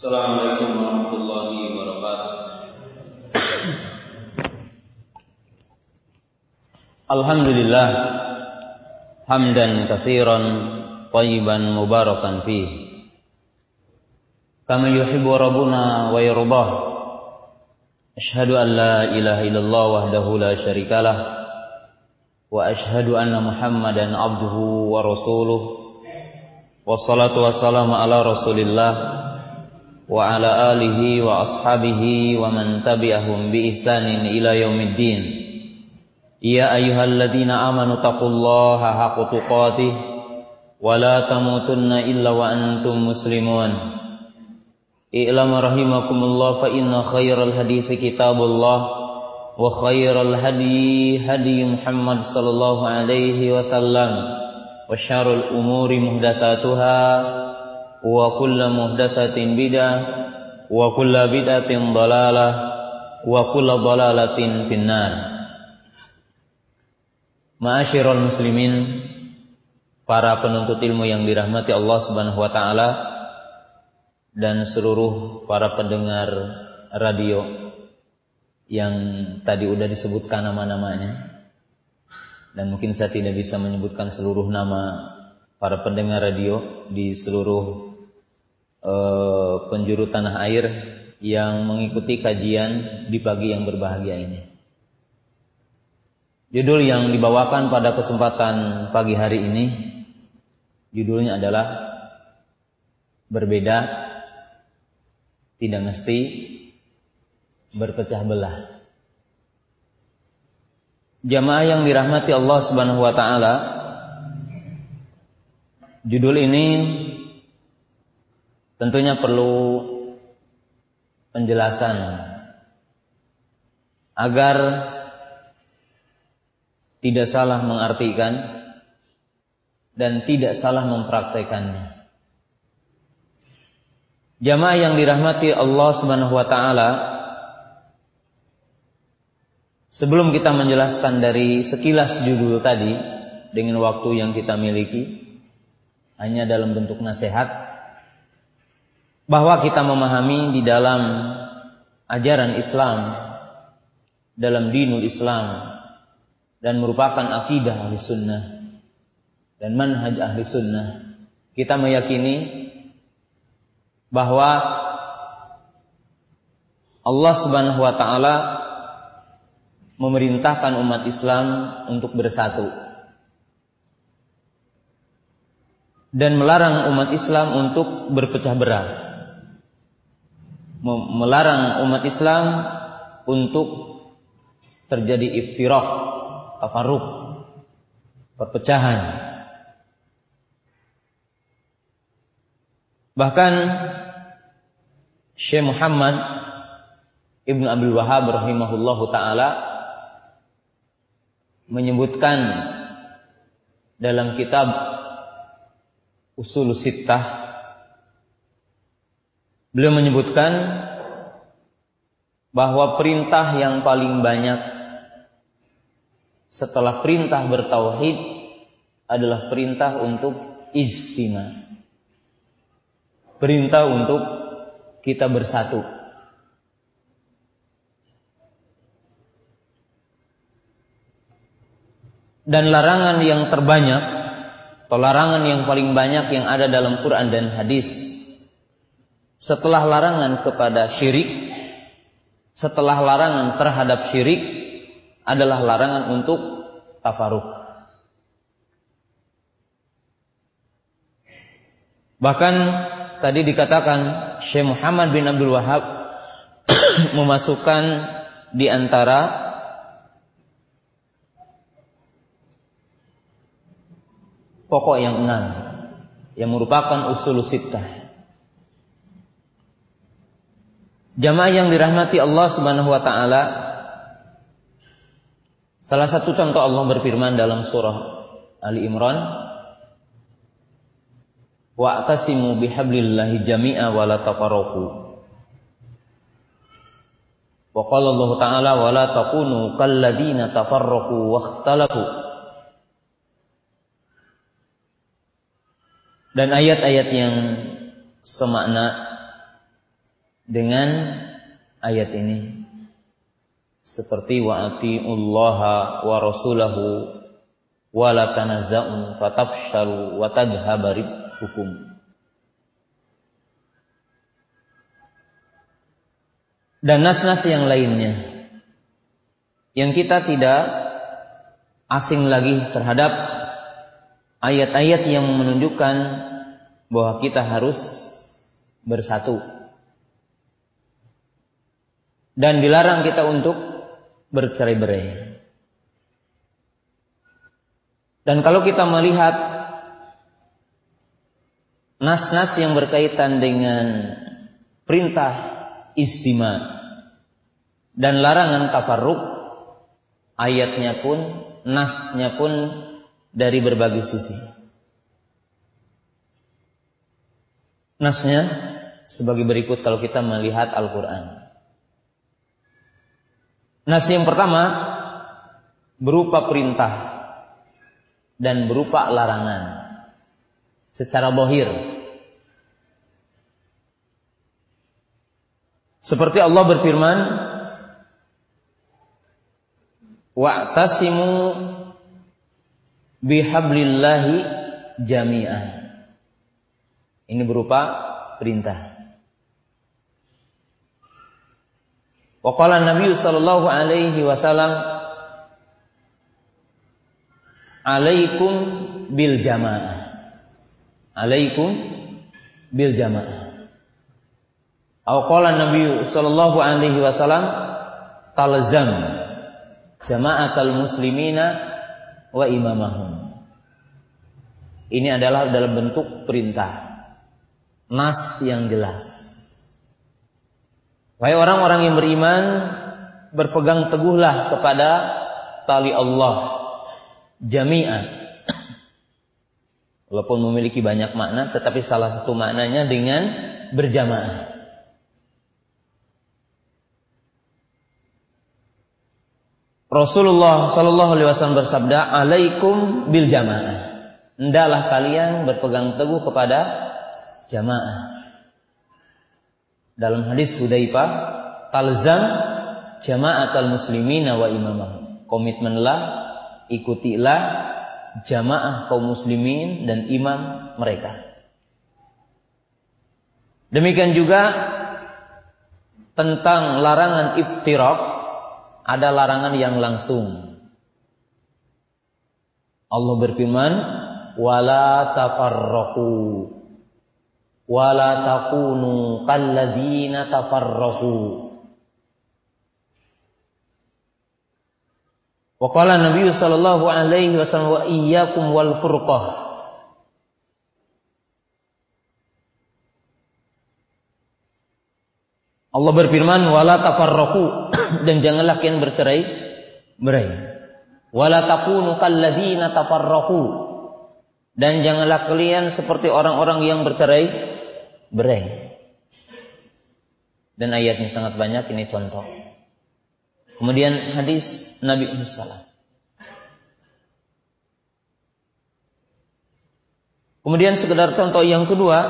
Assalamualaikum warahmatullahi wabarakatuh. Alhamdulillah hamdan katsiran tayyiban mubarakan fih. Kama yuhibbu rabbuna wa yardah. Ashhadu an la ilaha illallah wahdahu la syarikalah wa ashhadu anna Muhammadan abduhu wa rasuluh. Wassalatu wassalamu ala Rasulillah wa ala alihi wa ashabihi wa man tabi'ahum bi ihsanin ila yaumiddin. Ya ayyuhalladzina amanu taqullaha haqqa tuqatih wa la tamutunna illa wa antum muslimun. I'lam rahimakumullah fa inna khairal hadithi kitabullah wa khairal hadi hadi Muhammad sallallahu alaihi wasallam wa wa kullu muhdatsatin bidah wa kullu bid'atin dalalah wa kullu dalalatin finnar. Ma'asyiral muslimin para penuntut ilmu yang dirahmati Allah Subhanahu wa taala dan seluruh para pendengar radio yang tadi udah disebutkan nama-namanya. Dan mungkin saya tidak bisa menyebutkan seluruh nama para pendengar radio di seluruh uh, penjuru tanah air yang mengikuti kajian di pagi yang berbahagia ini. Judul yang dibawakan pada kesempatan pagi hari ini judulnya adalah berbeda tidak mesti berpecah belah. Jamaah yang dirahmati Allah Subhanahu wa taala, judul ini tentunya perlu penjelasan agar tidak salah mengartikan dan tidak salah mempraktekannya. Jamaah yang dirahmati Allah Subhanahu wa taala, sebelum kita menjelaskan dari sekilas judul tadi dengan waktu yang kita miliki hanya dalam bentuk nasihat bahwa kita memahami di dalam ajaran Islam dalam dinul Islam dan merupakan akidah ahli sunnah dan manhaj ahli sunnah kita meyakini bahwa Allah Subhanahu wa taala memerintahkan umat Islam untuk bersatu dan melarang umat Islam untuk berpecah belah. Melarang umat Islam untuk terjadi iftiraq, tafarruq, perpecahan. Bahkan Syekh Muhammad Ibnu Abdul Wahab rahimahullahu taala menyebutkan dalam kitab Usul Sittah beliau menyebutkan bahwa perintah yang paling banyak setelah perintah bertauhid adalah perintah untuk ijtima. Perintah untuk kita bersatu. Dan larangan yang terbanyak atau larangan yang paling banyak yang ada dalam Quran dan hadis setelah larangan kepada syirik setelah larangan terhadap syirik adalah larangan untuk tafaruk. Bahkan tadi dikatakan Syekh Muhammad bin Abdul Wahab memasukkan di antara pokok yang enam yang merupakan usul sittah. Jamaah yang dirahmati Allah Subhanahu wa taala salah satu contoh Allah berfirman dalam surah Ali Imran wa'tasimu bihablillahi jami'a wa la tafarraqu. Wa qala Allah ta'ala wa la takunu kalladzina tafarraqu wa ikhtalafu. Dan ayat-ayat yang semakna dengan ayat ini. Seperti wa atiullaha wa rasulahu wa la tanazza'u fatafshalu wa tadhhabu hukum dan nas-nas yang lainnya yang kita tidak asing lagi terhadap ayat-ayat yang menunjukkan bahwa kita harus bersatu dan dilarang kita untuk bercerai-berai. Dan kalau kita melihat nas-nas yang berkaitan dengan perintah istima dan larangan tafarruk, ayatnya pun, nasnya pun dari berbagai sisi. Nasnya sebagai berikut kalau kita melihat Al-Quran. Nas yang pertama berupa perintah dan berupa larangan secara bohir. Seperti Allah berfirman, "Wa'tasimu bihablillahi jami'an." Ini berupa perintah. Wa qala Nabi sallallahu alaihi wasallam Alaikum bil jamaah. Alaikum bil jamaah. Atau qala Nabi sallallahu alaihi wasallam talzam jama'atal muslimina wa imamahum. Ini adalah dalam bentuk perintah nas yang jelas. Wahai orang-orang yang beriman, berpegang teguhlah kepada tali Allah jami'ah. Walaupun memiliki banyak makna, tetapi salah satu maknanya dengan berjamaah. Rasulullah Shallallahu Alaihi Wasallam bersabda, "Alaikum bil jamaah." Hendaklah kalian berpegang teguh kepada jamaah. Dalam hadis Hudzaifah, talzam al muslimina wa imamah. Komitmenlah, ikutilah jamaah kaum muslimin dan imam mereka. Demikian juga tentang larangan iftirak ada larangan yang langsung. Allah berfirman, "Wala tafarraqu." Wala takunu kalladzina tafarraqu Wa qala Nabi sallallahu alaihi wasallam wa iyyakum wal furqah. Allah berfirman wala tafarraqu dan janganlah kalian bercerai berai. Wala takunu kalladzina tafarraqu dan janganlah kalian seperti orang-orang yang bercerai berai. Dan ayatnya sangat banyak, ini contoh. Kemudian hadis Nabi Muhammad Kemudian sekedar contoh yang kedua,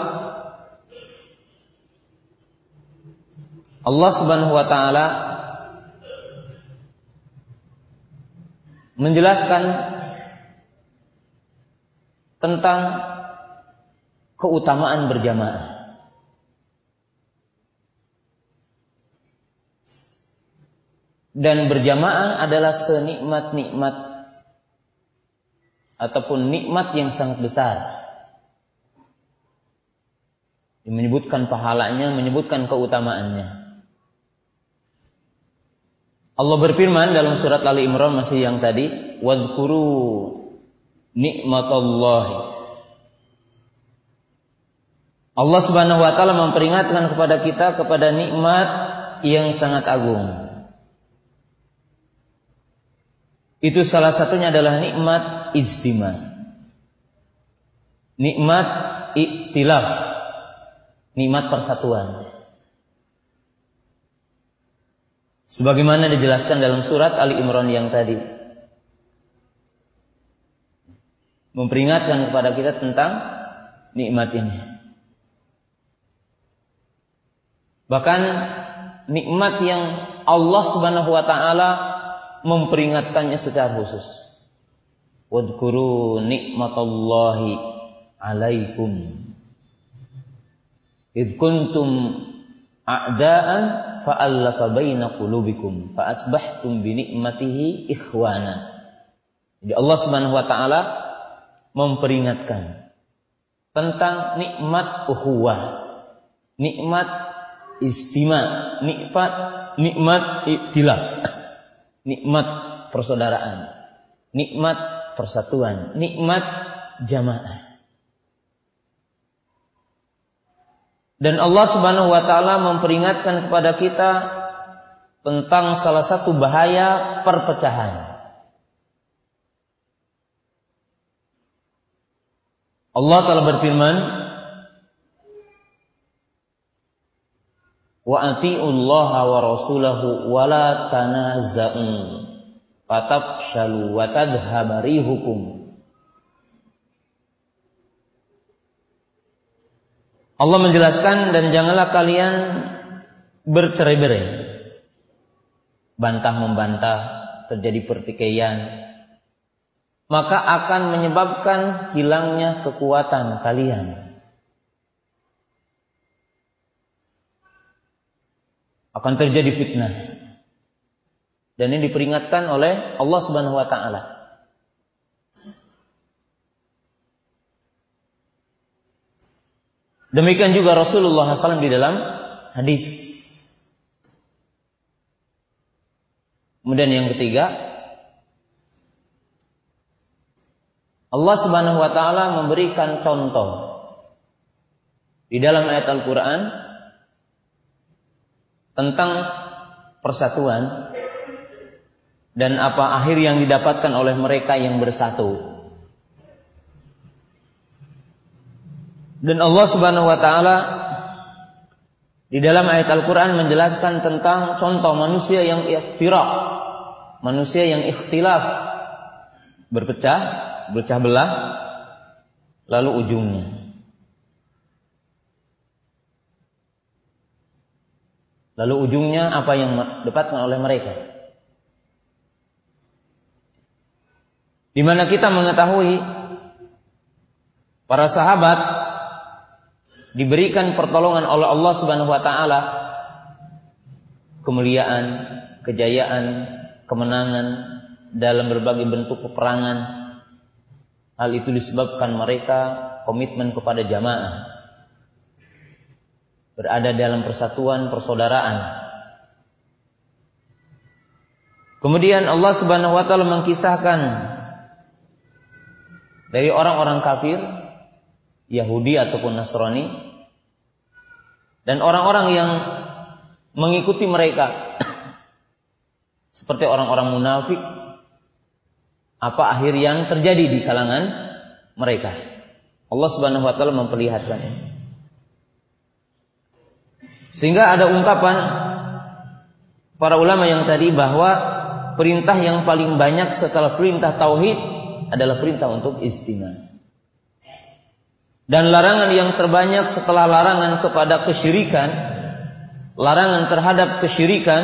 Allah Subhanahu wa taala menjelaskan tentang keutamaan berjamaah. Dan berjamaah adalah senikmat-nikmat ataupun nikmat yang sangat besar. Menyebutkan pahalanya, menyebutkan keutamaannya. Allah berfirman dalam surat Ali Imran masih yang tadi, "Wadhkuru nikmatallahi." Allah Subhanahu wa taala memperingatkan kepada kita kepada nikmat yang sangat agung. Itu salah satunya adalah nikmat istima. Nikmat iktilaf. Nikmat persatuan. Sebagaimana dijelaskan dalam surat Ali Imran yang tadi. Memperingatkan kepada kita tentang nikmat ini. Bahkan nikmat yang Allah Subhanahu wa taala memperingatkannya secara khusus. Wadkuru nikmatallahi alaikum. Id kuntum a'da'an fa'allafa baina qulubikum fa asbahtum bi ni'matihi ikhwana. Jadi Allah Subhanahu wa taala memperingatkan tentang nikmat ukhuwah, nikmat istima, nikmat nikmat iktilaf, nikmat persaudaraan, nikmat persatuan, nikmat jamaah. Dan Allah Subhanahu wa taala memperingatkan kepada kita tentang salah satu bahaya perpecahan. Allah telah berfirman, "Wa atiullaha wa rasulahu wa la tanaza'u fatafshalu wa tadhhabari hukum." Allah menjelaskan dan janganlah kalian bercerai-berai. Bantah membantah, terjadi pertikaian. Maka akan menyebabkan hilangnya kekuatan kalian. Akan terjadi fitnah. Dan ini diperingatkan oleh Allah Subhanahu wa taala. Demikian juga Rasulullah SAW di dalam hadis. Kemudian yang ketiga, Allah Subhanahu wa taala memberikan contoh di dalam ayat Al-Qur'an tentang persatuan dan apa akhir yang didapatkan oleh mereka yang bersatu. Dan Allah Subhanahu wa taala di dalam ayat Al-Qur'an menjelaskan tentang contoh manusia yang ikhtiraq, manusia yang ikhtilaf, berpecah, berpecah belah, lalu ujungnya. Lalu ujungnya apa yang didapatkan oleh mereka? Di mana kita mengetahui para sahabat diberikan pertolongan oleh Allah Subhanahu wa taala kemuliaan, kejayaan, kemenangan dalam berbagai bentuk peperangan. Hal itu disebabkan mereka komitmen kepada jamaah. Berada dalam persatuan persaudaraan. Kemudian Allah Subhanahu wa taala mengkisahkan dari orang-orang kafir Yahudi ataupun Nasrani dan orang-orang yang mengikuti mereka. Seperti orang-orang munafik apa akhir yang terjadi di kalangan mereka. Allah Subhanahu wa taala memperlihatkan sehingga ada ungkapan para ulama yang tadi bahwa perintah yang paling banyak setelah perintah tauhid adalah perintah untuk istimewa dan larangan yang terbanyak setelah larangan kepada kesyirikan, larangan terhadap kesyirikan,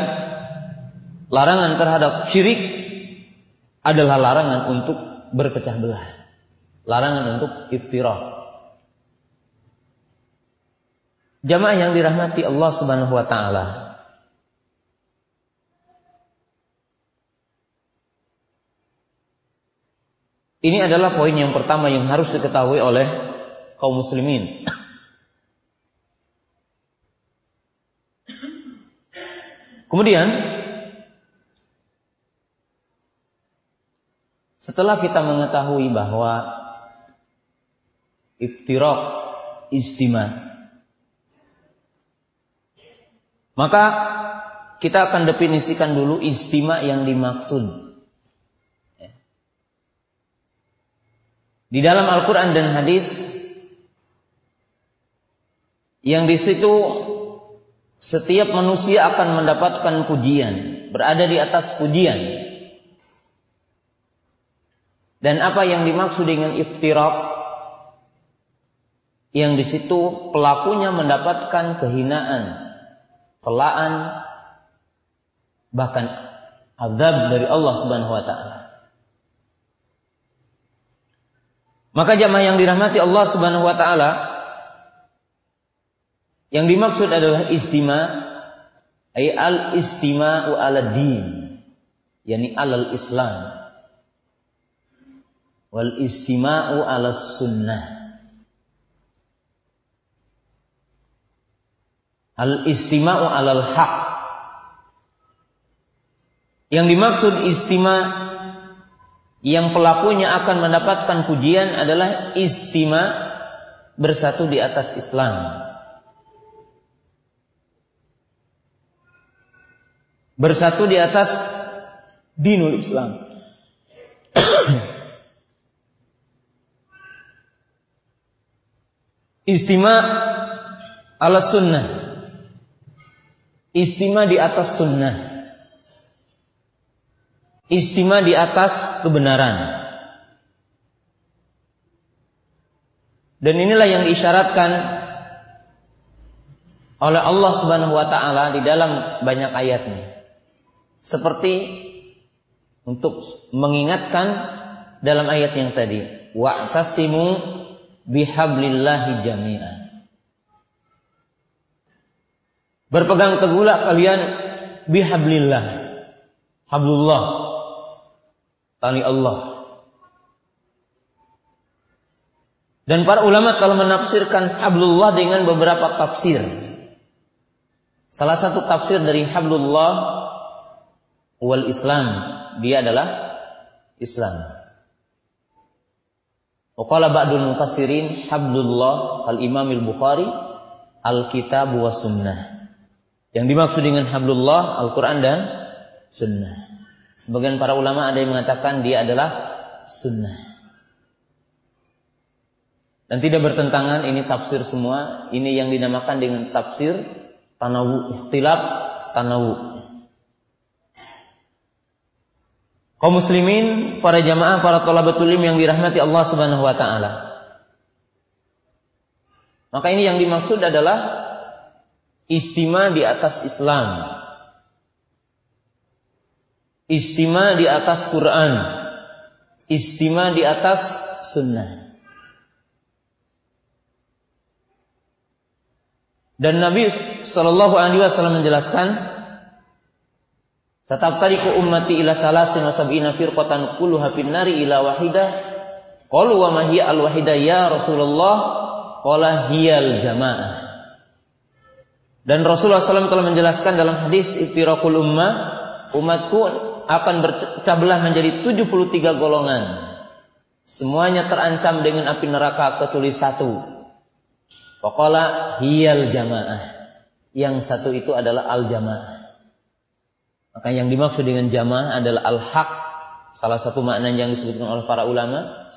larangan terhadap syirik adalah larangan untuk berpecah belah. Larangan untuk iftirah. Jamaah yang dirahmati Allah Subhanahu wa taala. Ini adalah poin yang pertama yang harus diketahui oleh kaum muslimin. Kemudian setelah kita mengetahui bahwa iftirak istima maka kita akan definisikan dulu istima yang dimaksud. Di dalam Al-Quran dan hadis yang di situ setiap manusia akan mendapatkan pujian, berada di atas pujian. Dan apa yang dimaksud dengan iftirak? Yang di situ pelakunya mendapatkan kehinaan, celaan, bahkan azab dari Allah Subhanahu wa taala. Maka jamaah yang dirahmati Allah Subhanahu wa taala yang dimaksud adalah istima ay al istima'u ala din yakni alal Islam wal istima'u ala sunnah al istima'u alal haq yang dimaksud istima' yang pelakunya akan mendapatkan pujian adalah istima bersatu di atas Islam. Bersatu di atas dinul Islam. Istima ala sunnah. Istima di atas sunnah. Istima di atas kebenaran. Dan inilah yang diisyaratkan oleh Allah Subhanahu wa taala di dalam banyak ayatnya. Seperti untuk mengingatkan dalam ayat yang tadi, wa'tasimu bihablillahi jami'an. Berpegang teguhlah kalian bihablillah. Hablullah tali Allah. Dan para ulama kalau menafsirkan hablullah dengan beberapa tafsir. Salah satu tafsir dari hablullah wal Islam, dia adalah Islam. Waqala ba'dul mufassirin hablullah kal Imam al-Bukhari al-kitab wa sunnah. Yang dimaksud dengan hablullah Al-Qur'an dan sunnah. Sebagian para ulama ada yang mengatakan dia adalah sunnah. Dan tidak bertentangan ini tafsir semua. Ini yang dinamakan dengan tafsir tanawu, ikhtilaf tanawu. Kaum muslimin, para jamaah, para thalabatul ilm yang dirahmati Allah Subhanahu wa taala. Maka ini yang dimaksud adalah istima di atas Islam. Istima di atas Quran. Istima di atas sunnah. Dan Nabi Shallallahu Alaihi Wasallam menjelaskan, Satab tariku ummati ila salasin wa sab'ina firqatan kulluha fin nari ila wahidah. Qalu wa ma al wahidah ya Rasulullah? Qala hiyal jamaah. Dan Rasulullah SAW telah menjelaskan dalam hadis iftiraqul ummah, umatku akan berpecah belah menjadi 73 golongan. Semuanya terancam dengan api neraka kecuali satu. Pokoknya hiyal jamaah. Yang satu itu adalah al jamaah. Maka yang dimaksud dengan jamaah adalah al haq. Salah satu makna yang disebutkan oleh para ulama.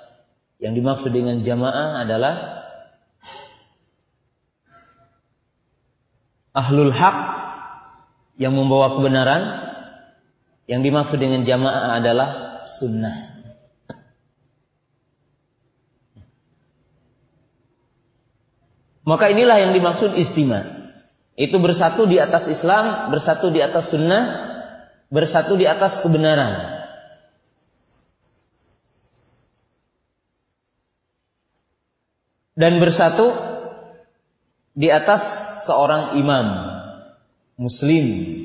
Yang dimaksud dengan jamaah adalah ahlul haq yang membawa kebenaran yang dimaksud dengan jamaah adalah sunnah. Maka inilah yang dimaksud istimewa. Itu bersatu di atas Islam, bersatu di atas sunnah, bersatu di atas kebenaran. Dan bersatu di atas seorang imam muslim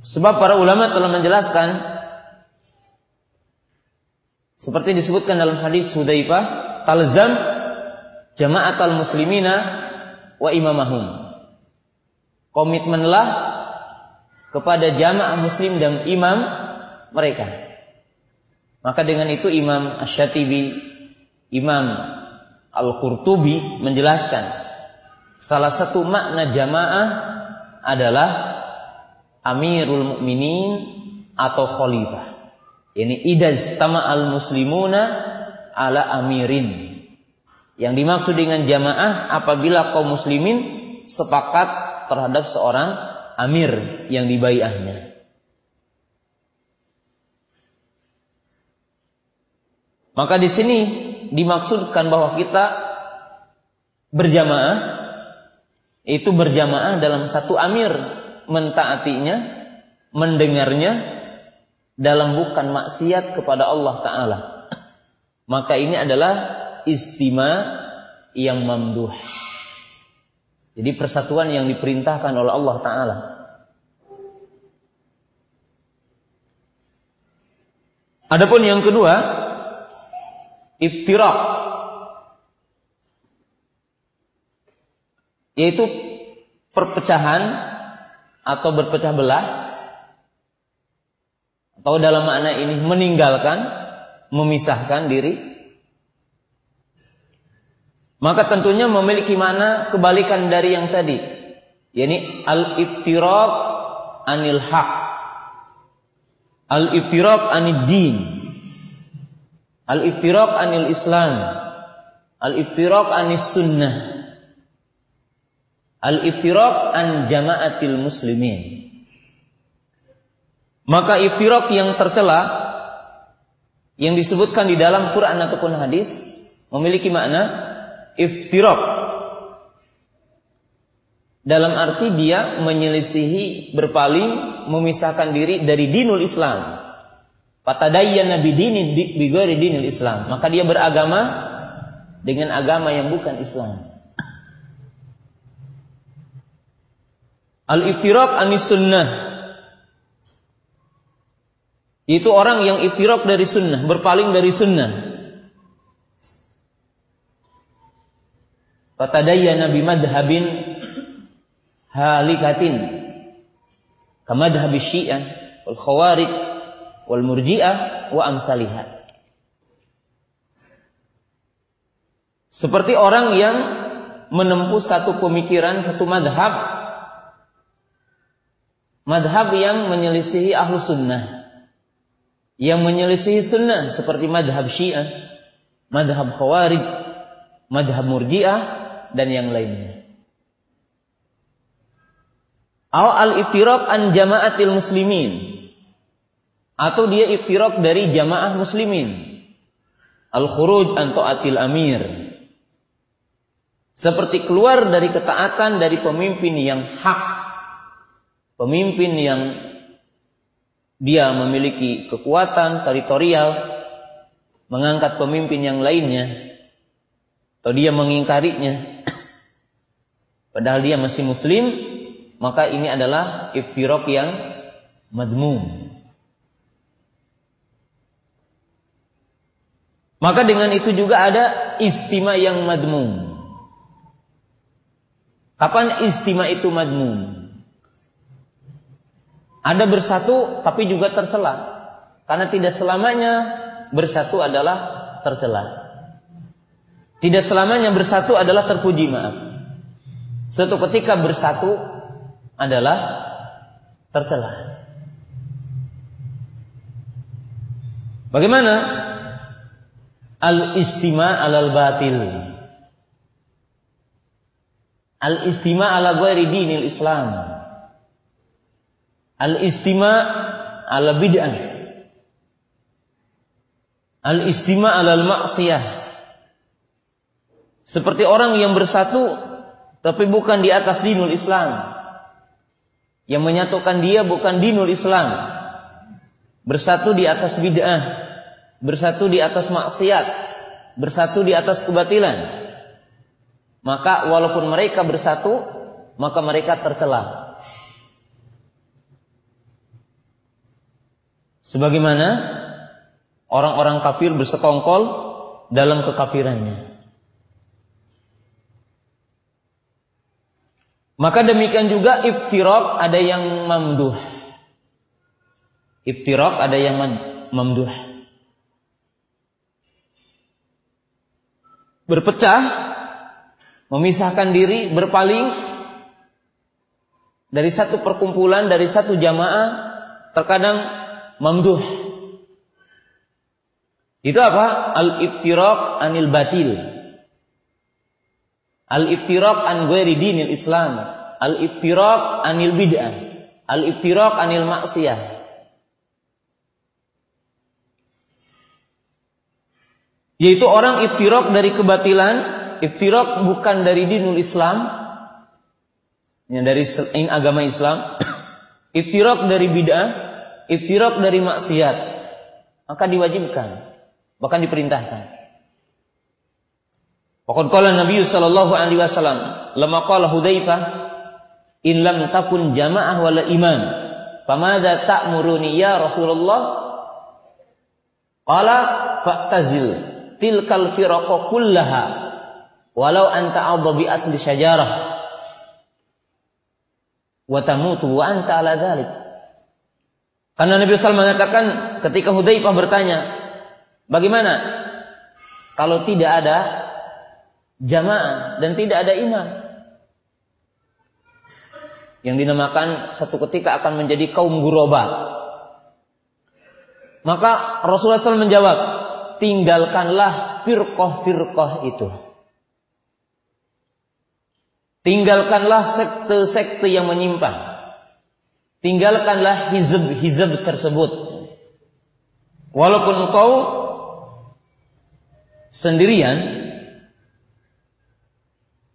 Sebab para ulama telah menjelaskan seperti disebutkan dalam hadis Hudzaifah, talzam jama'atal muslimina wa imamahum. Komitmenlah kepada jamaah muslim dan imam mereka. Maka dengan itu Imam Asy-Syatibi, Imam Al-Qurtubi menjelaskan salah satu makna jamaah adalah amirul mukminin atau khalifah. Ini idaz tama al muslimuna ala amirin. Yang dimaksud dengan jamaah apabila kaum muslimin sepakat terhadap seorang amir yang dibaiahnya. Maka di sini dimaksudkan bahwa kita berjamaah itu berjamaah dalam satu amir mentaatinya, mendengarnya dalam bukan maksiat kepada Allah taala. Maka ini adalah istima yang mamduh. Jadi persatuan yang diperintahkan oleh Allah taala. Adapun yang kedua, iftirak yaitu perpecahan atau berpecah belah. Atau dalam makna ini meninggalkan, memisahkan diri. Maka tentunya memiliki mana kebalikan dari yang tadi. Yakni al-iftiraq anil haq. Al-iftiraq anid din. Al-iftiraq anil Islam. Al-iftiraq anis sunnah. Al-iftiraq an jama'atil muslimin. Maka iftiraq yang tercela yang disebutkan di dalam Quran ataupun hadis memiliki makna iftiraq dalam arti dia menyelisihi, berpaling, memisahkan diri dari dinul Islam. Patadayyana bidini bigori dinul Islam. Maka dia beragama dengan agama yang bukan Islam. Al-iftiraq anis sunnah. Itu orang yang iftiraq dari sunnah, berpaling dari sunnah. Fatadayyana bimadhabin halikatin kamadhhab syiah wal khawarij wal murji'ah wa amsalihah. Seperti orang yang menempuh satu pemikiran satu madhab. Madhab yang menyelisihi ahlu sunnah. Yang menyelisihi sunnah seperti madhab syiah madhab khawarij madhab murji'ah dan yang lainnya. Au al-iftiraq an jama'atil muslimin. Atau dia iftiraq dari jamaah muslimin. Al-khuruj an ta'atil amir. Seperti keluar dari ketaatan dari pemimpin yang hak. Pemimpin yang dia memiliki kekuatan teritorial. Mengangkat pemimpin yang lainnya. Atau dia mengingkarinya. Padahal dia masih muslim maka ini adalah iftirok yang madmum. Maka dengan itu juga ada istima yang madmum. Kapan istima itu madmum? Ada bersatu tapi juga tercela. Karena tidak selamanya bersatu adalah tercela. Tidak selamanya bersatu adalah terpuji maaf. Suatu ketika bersatu adalah tercela. Bagaimana? Al-istima alal batil. Al-istima ala ghairi dinil Islam. Al-istima ala bid'ah. Al-istima alal maksiyah. Seperti orang yang bersatu tapi bukan di atas dinul Islam. Yang menyatukan dia bukan dinul Islam. Bersatu di atas bid'ah. Bersatu di atas maksiat. Bersatu di atas kebatilan. Maka walaupun mereka bersatu, maka mereka tercela. Sebagaimana orang-orang kafir bersekongkol dalam kekafirannya. Maka demikian juga iftirok ada yang mamduh. Iftirok ada yang mamduh. Berpecah, memisahkan diri, berpaling dari satu perkumpulan, dari satu jamaah, terkadang mamduh. Itu apa? Al-iftiraq anil batil. Al-iftiraq an ghairi dinil Islam. Al-iftiraq anil bid'ah. Al-iftiraq anil maksiyah. Yaitu orang iftirok dari kebatilan, iftirok bukan dari dinul Islam, yang dari agama Islam, iftirok dari bid'ah, iftirok dari maksiat, maka diwajibkan, bahkan diperintahkan. Waqad qala Nabi sallallahu alaihi wasallam, lama qala Hudzaifah, "In lam takun jamaah wala iman, famadza ta'muruni ya Rasulullah?" Qala fa'tazil tilkal firaqa kullaha walau anta adha bi asli syajarah wa tamutu wa anta ala dhalik. Karena Nabi SAW mengatakan ketika Hudzaifah bertanya, bagaimana kalau tidak ada jamaah dan tidak ada imam? Yang dinamakan satu ketika akan menjadi kaum guroba. Maka Rasulullah SAW menjawab, tinggalkanlah firqah-firqah itu. Tinggalkanlah sekte-sekte yang menyimpang. Tinggalkanlah hizab-hizab tersebut. Walaupun engkau sendirian,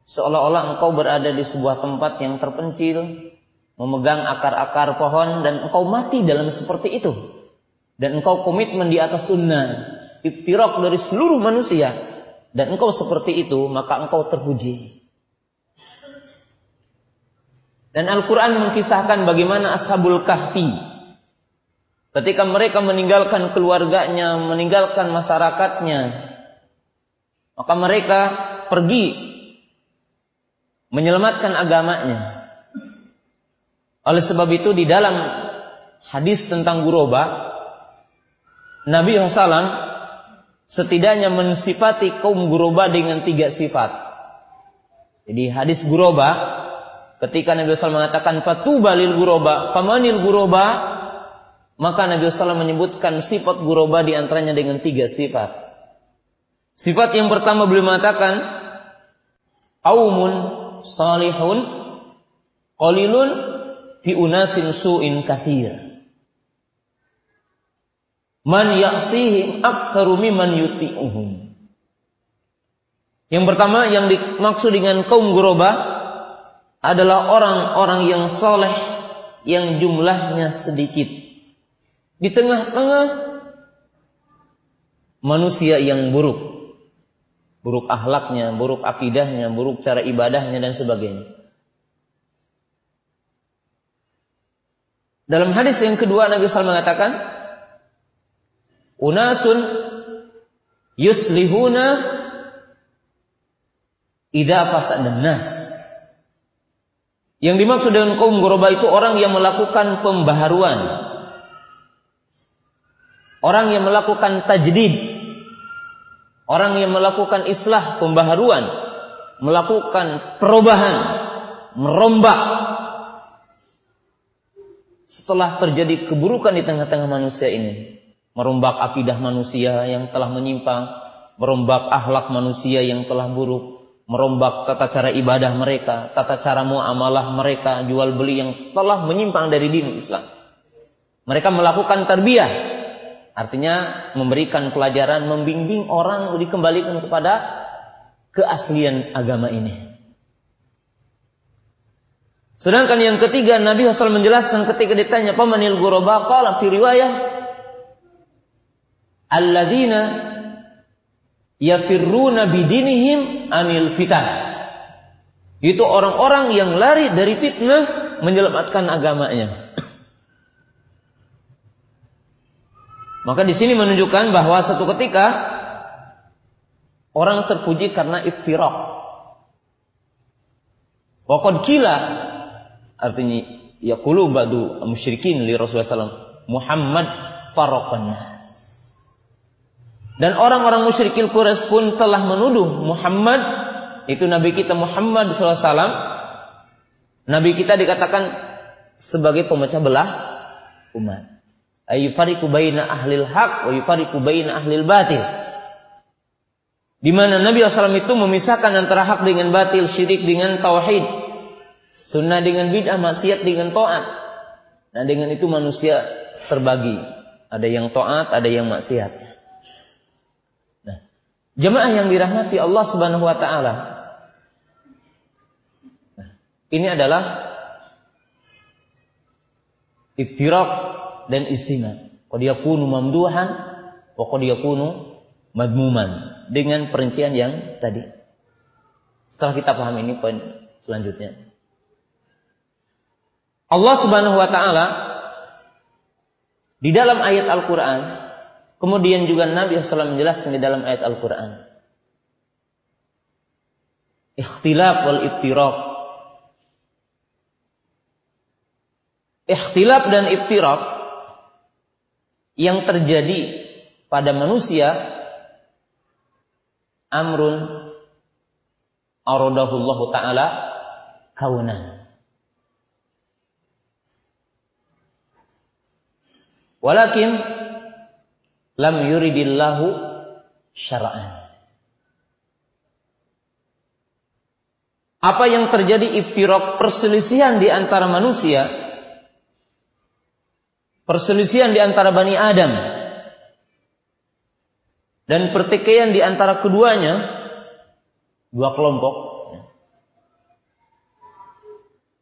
seolah-olah engkau berada di sebuah tempat yang terpencil, memegang akar-akar pohon, dan engkau mati dalam seperti itu. Dan engkau komitmen di atas sunnah, iftirak dari seluruh manusia, dan engkau seperti itu, maka engkau terpuji. Dan Al-Quran mengkisahkan bagaimana Ashabul Kahfi. Ketika mereka meninggalkan keluarganya, meninggalkan masyarakatnya. Maka mereka pergi menyelamatkan agamanya. Oleh sebab itu di dalam hadis tentang guroba, Nabi SAW setidaknya mensifati kaum guroba dengan tiga sifat. Jadi hadis guroba Ketika Nabi SAW mengatakan fatuba lil guroba, pamanil guroba, maka Nabi SAW menyebutkan sifat guroba di antaranya dengan tiga sifat. Sifat yang pertama beliau mengatakan, aumun salihun qalilun fi unasin su'in kathir. Man yaksihim aktsaru mimman yuti'uhum. Yang pertama yang dimaksud dengan kaum guroba adalah orang-orang yang soleh yang jumlahnya sedikit. Di tengah-tengah manusia yang buruk. Buruk akhlaknya, buruk akidahnya, buruk cara ibadahnya dan sebagainya. Dalam hadis yang kedua Nabi SAW mengatakan, Unasun yuslihuna idha fasadan nas. Yang dimaksud dengan kaum ghuraba itu orang yang melakukan pembaharuan. Orang yang melakukan tajdid. Orang yang melakukan islah pembaharuan. Melakukan perubahan. Merombak. Setelah terjadi keburukan di tengah-tengah manusia ini. Merombak akidah manusia yang telah menyimpang. Merombak akhlak manusia yang telah buruk merombak tata cara ibadah mereka, tata cara muamalah mereka, jual beli yang telah menyimpang dari din Islam. Mereka melakukan tarbiyah, artinya memberikan pelajaran, membimbing orang dikembalikan kepada keaslian agama ini. Sedangkan yang ketiga Nabi Hasan menjelaskan ketika ditanya pamanil ghuraba qala fi riwayah alladzina yafirruna bidinihim anil fitan. Itu orang-orang yang lari dari fitnah menyelamatkan agamanya. Maka di sini menunjukkan bahwa satu ketika orang terpuji karena iftirak. Waqad kila artinya yaqulu ba'du musyrikin li Rasulullah SAW Muhammad faraqan nas. Dan orang-orang musyrikin Quraisy pun telah menuduh Muhammad itu Nabi kita Muhammad SAW. Nabi kita dikatakan sebagai pemecah belah umat. Ayufariku baina ahlil haq wa yufariku baina ahlil batil. Di mana Nabi SAW itu memisahkan antara hak dengan batil, syirik dengan tauhid, sunnah dengan bid'ah, maksiat dengan taat. Nah dengan itu manusia terbagi. Ada yang taat, ada yang maksiat. Jemaah yang dirahmati Allah Subhanahu wa taala. Nah, ini adalah iftirak dan istima. Qad yakunu mamduhan wa qad yakunu madmuman dengan perincian yang tadi. Setelah kita paham ini poin selanjutnya. Allah Subhanahu wa taala di dalam ayat Al-Qur'an kemudian juga Nabi SAW menjelaskan di dalam ayat Al-Qur'an. Ikhtilaf wal iftiraq ikhtilaf dan iftiraq yang terjadi pada manusia amrun aradahullahu taala kaunan. Walakin lam yuridillahu syara'an. Apa yang terjadi iftirok perselisihan di antara manusia, perselisihan di antara Bani Adam, dan pertikaian di antara keduanya, dua kelompok,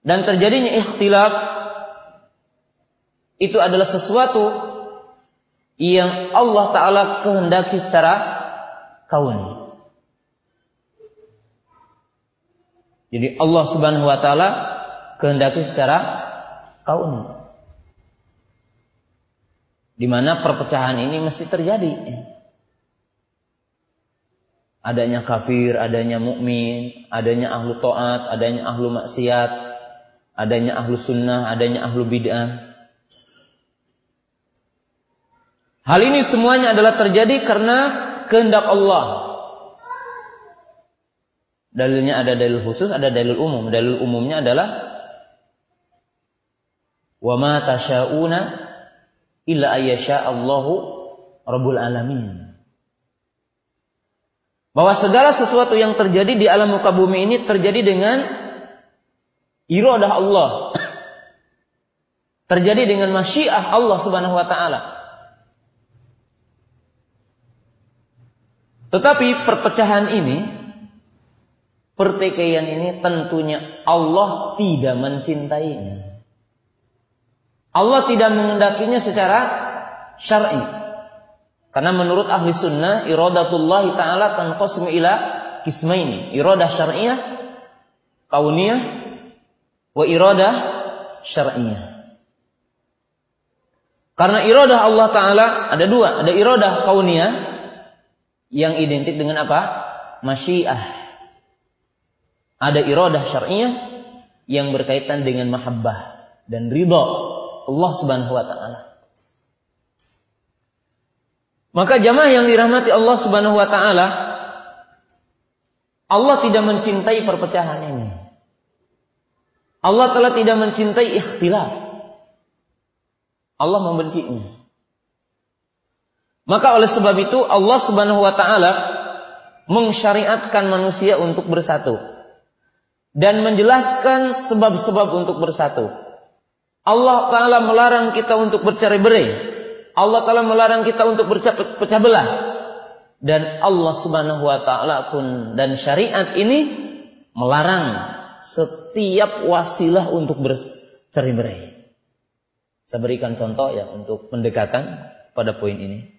dan terjadinya ikhtilaf itu adalah sesuatu yang Allah Ta'ala kehendaki secara kauni. Jadi Allah Subhanahu wa taala kehendaki secara kauni. Di mana perpecahan ini mesti terjadi. Adanya kafir, adanya mukmin, adanya ahlu taat, adanya ahlu maksiat, adanya ahlu sunnah, adanya ahlu bid'ah. Hal ini semuanya adalah terjadi karena kehendak Allah. Dalilnya ada dalil khusus, ada dalil umum. Dalil umumnya adalah wa ma tasyauna illa ayyasha Allahu rabbul alamin. Bahwa segala sesuatu yang terjadi di alam muka bumi ini terjadi dengan iradah Allah. Terjadi dengan masyiah Allah Subhanahu wa taala. Tetapi perpecahan ini, pertikaian ini tentunya Allah tidak mencintainya. Allah tidak mengendakinya secara syar'i. Karena menurut ahli sunnah, iradatullah ta'ala tanqasmu ila kismaini. Iradah syar'iyah, kauniyah, wa iradah syar'iyah. Karena iradah Allah Ta'ala ada dua. Ada iradah kauniyah, yang identik dengan apa? Masyiah. Ada iradah syar'iyah yang berkaitan dengan mahabbah dan ridha Allah Subhanahu wa taala. Maka jamaah yang dirahmati Allah Subhanahu wa taala Allah tidak mencintai perpecahan ini. Allah telah tidak mencintai ikhtilaf. Allah membencinya. Maka oleh sebab itu Allah Subhanahu wa taala mensyariatkan manusia untuk bersatu dan menjelaskan sebab-sebab untuk bersatu. Allah taala melarang kita untuk bercerai-berai. Allah taala melarang kita untuk berpecah belah. Dan Allah Subhanahu wa taala pun dan syariat ini melarang setiap wasilah untuk bercerai-berai. Saya berikan contoh ya untuk pendekatan pada poin ini.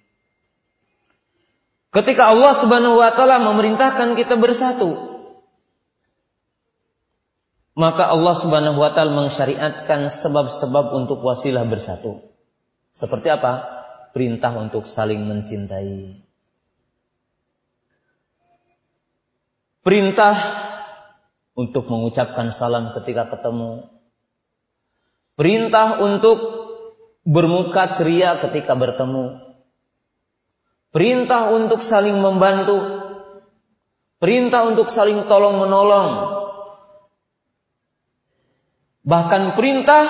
Ketika Allah Subhanahu wa taala memerintahkan kita bersatu, maka Allah Subhanahu wa taala mensyariatkan sebab-sebab untuk wasilah bersatu. Seperti apa? Perintah untuk saling mencintai. Perintah untuk mengucapkan salam ketika ketemu. Perintah untuk bermuka ceria ketika bertemu. Perintah untuk saling membantu. Perintah untuk saling tolong menolong. Bahkan perintah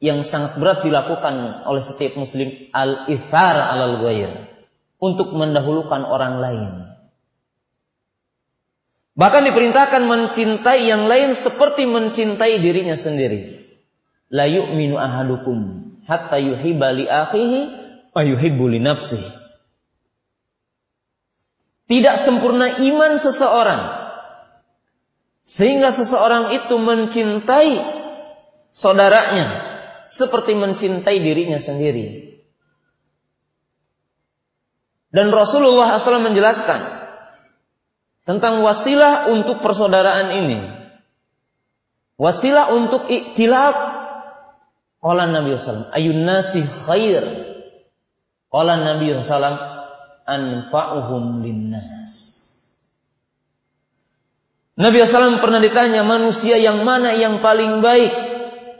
yang sangat berat dilakukan oleh setiap muslim al-ithar alal ghair untuk mendahulukan orang lain. Bahkan diperintahkan mencintai yang lain seperti mencintai dirinya sendiri. La yu'minu ahadukum hatta yuhibba akhihi ayuhibbu li. Tidak sempurna iman seseorang. Sehingga seseorang itu mencintai saudaranya seperti mencintai dirinya sendiri. Dan Rasulullah SAW menjelaskan tentang wasilah untuk persaudaraan ini. Wasilah untuk iktilaf. Qala Nabi SAW, ayun nasi khair. Qala Nabi SAW, anfa'uhum linnas. Nabi SAW pernah ditanya manusia yang mana yang paling baik,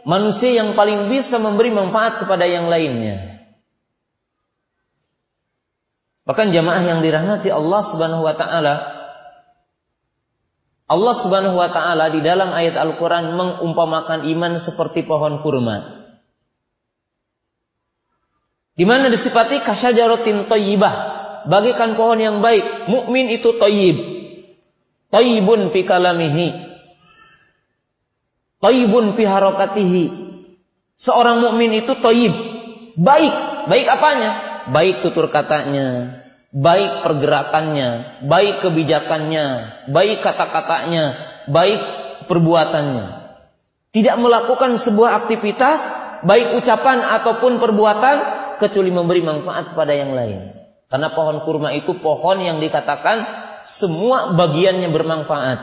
manusia yang paling bisa memberi manfaat kepada yang lainnya. Bahkan jamaah yang dirahmati Allah Subhanahu wa taala Allah Subhanahu wa taala di dalam ayat Al-Qur'an mengumpamakan iman seperti pohon kurma. Di mana disifati kasyajaratin thayyibah, bagikan pohon yang baik. Mukmin itu thayyib. Thayyibun fi kalamihi. Thayyibun fi harakatihi. Seorang mukmin itu thayyib. Baik. Baik apanya? Baik tutur katanya, baik pergerakannya, baik kebijakannya, baik kata-katanya, baik perbuatannya. Tidak melakukan sebuah aktivitas, baik ucapan ataupun perbuatan, kecuali memberi manfaat kepada yang lain. Karena pohon kurma itu pohon yang dikatakan semua bagiannya bermanfaat.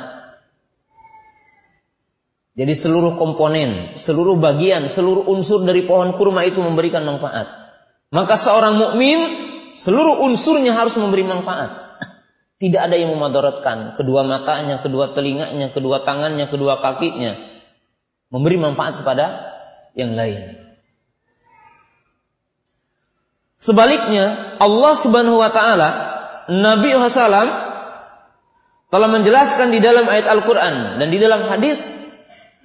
Jadi seluruh komponen, seluruh bagian, seluruh unsur dari pohon kurma itu memberikan manfaat. Maka seorang mukmin seluruh unsurnya harus memberi manfaat. Tidak ada yang memadaratkan kedua matanya, kedua telinganya, kedua tangannya, kedua kakinya. Memberi manfaat kepada yang lain. Sebaliknya, Allah Subhanahu wa taala, Nabi Wasallam telah menjelaskan di dalam ayat Al-Qur'an dan di dalam hadis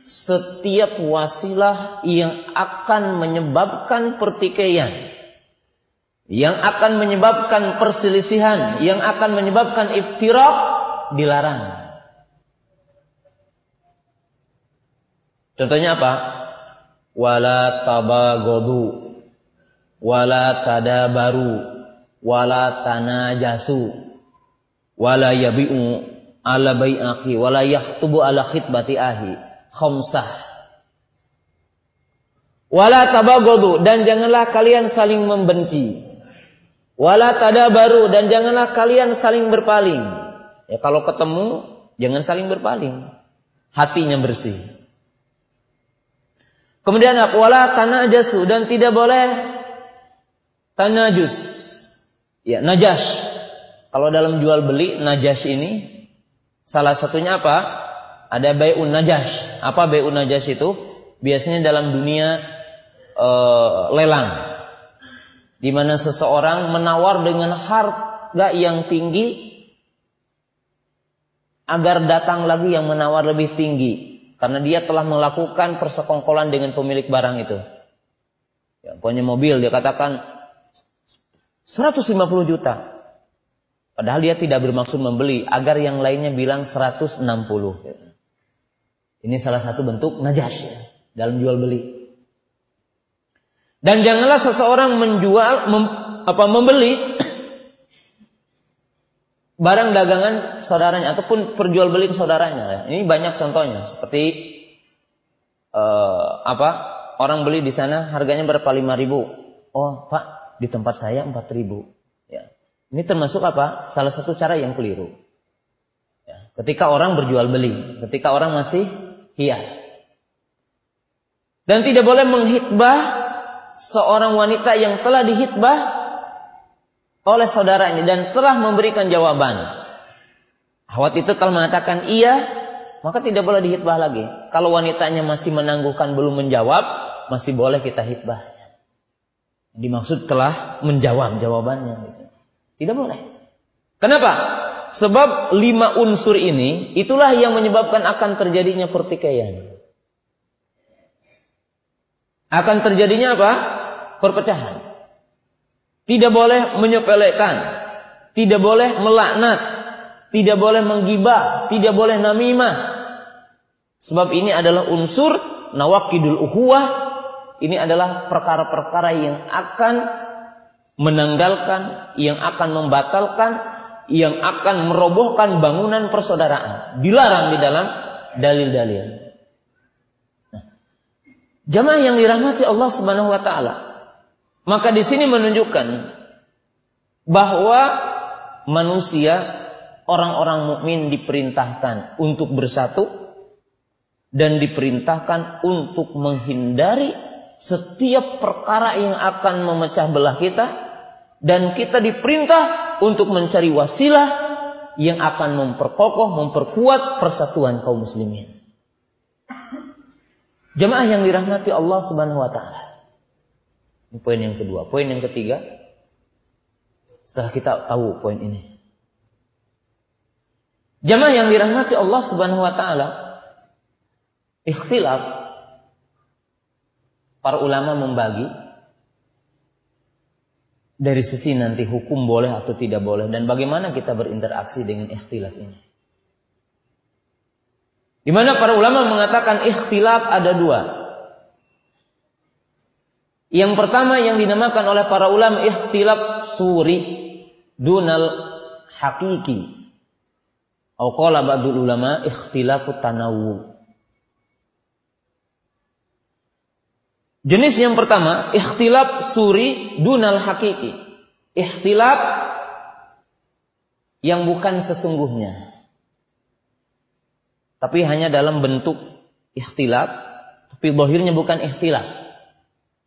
setiap wasilah yang akan menyebabkan pertikaian, yang akan menyebabkan perselisihan, yang akan menyebabkan iftirak dilarang. Contohnya apa? Wala tabagodu wala tadabaru wala tanajasu wala yabi'u ala bai'akhi wala yahtubu ala khitbati ahi khamsah. Wala tabagodu dan janganlah kalian saling membenci. Wala tadabaru dan janganlah kalian saling berpaling. Ya kalau ketemu jangan saling berpaling. Hatinya bersih. Kemudian wala tanajasu dan tidak boleh Tanajus. Ya, najas. Kalau dalam jual beli najas ini salah satunya apa? Ada bayun najas. Apa bayun najas itu? Biasanya dalam dunia uh, lelang. Di mana seseorang menawar dengan harga yang tinggi agar datang lagi yang menawar lebih tinggi karena dia telah melakukan persekongkolan dengan pemilik barang itu. Ya, punya mobil dia katakan 150 juta. Padahal dia tidak bermaksud membeli agar yang lainnya bilang 160. Ini salah satu bentuk najas ya, dalam jual beli. Dan janganlah seseorang menjual mem, apa membeli barang dagangan saudaranya ataupun perjual beli saudaranya. Ini banyak contohnya seperti uh, apa orang beli di sana harganya berapa lima ribu. Oh pak di tempat saya 4000 ya ini termasuk apa salah satu cara yang keliru ya. ketika orang berjual beli ketika orang masih hias dan tidak boleh menghitbah seorang wanita yang telah dihitbah oleh saudaranya dan telah memberikan jawaban. Awat itu telah mengatakan iya, maka tidak boleh dihitbah lagi. Kalau wanitanya masih menangguhkan belum menjawab, masih boleh kita hitbah. Dimaksud telah menjawab jawabannya. Tidak boleh. Kenapa? Sebab lima unsur ini itulah yang menyebabkan akan terjadinya pertikaian. Akan terjadinya apa? Perpecahan. Tidak boleh menyepelekan, tidak boleh melaknat, tidak boleh menggibah, tidak boleh namimah. Sebab ini adalah unsur nawakidul ukhuwah ini adalah perkara-perkara yang akan menanggalkan, yang akan membatalkan yang akan merobohkan bangunan persaudaraan. Dilarang di dalam dalil-dalil. Nah, jamaah yang dirahmati Allah Subhanahu wa taala. Maka di sini menunjukkan bahwa manusia orang-orang mukmin diperintahkan untuk bersatu dan diperintahkan untuk menghindari setiap perkara yang akan memecah belah kita dan kita diperintah untuk mencari wasilah yang akan memperkokoh, memperkuat persatuan kaum muslimin. Jemaah yang dirahmati Allah Subhanahu wa taala. Poin yang kedua. Poin yang ketiga, setelah kita tahu poin ini. Jemaah yang dirahmati Allah Subhanahu wa taala, ikhtilaf para ulama membagi dari sisi nanti hukum boleh atau tidak boleh dan bagaimana kita berinteraksi dengan ikhtilaf ini. Di mana para ulama mengatakan ikhtilaf ada dua. Yang pertama yang dinamakan oleh para ulama ikhtilaf suri dunal hakiki. Atau qala ulama ikhtilafut tanawu. Jenis yang pertama, ikhtilaf suri dunal hakiki. Ikhtilaf yang bukan sesungguhnya. Tapi hanya dalam bentuk ikhtilaf, tapi bahirnya bukan ikhtilaf.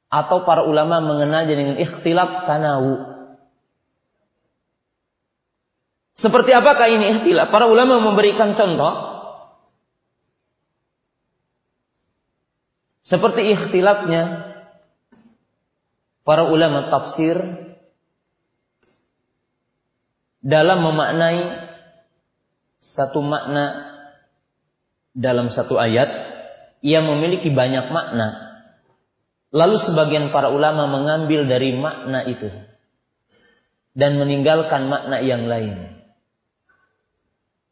Atau para ulama mengenalnya dengan ikhtilaf tanawu. Seperti apakah ini ikhtilaf? Para ulama memberikan contoh Seperti ikhtilafnya para ulama tafsir dalam memaknai satu makna dalam satu ayat yang memiliki banyak makna. Lalu sebagian para ulama mengambil dari makna itu dan meninggalkan makna yang lain.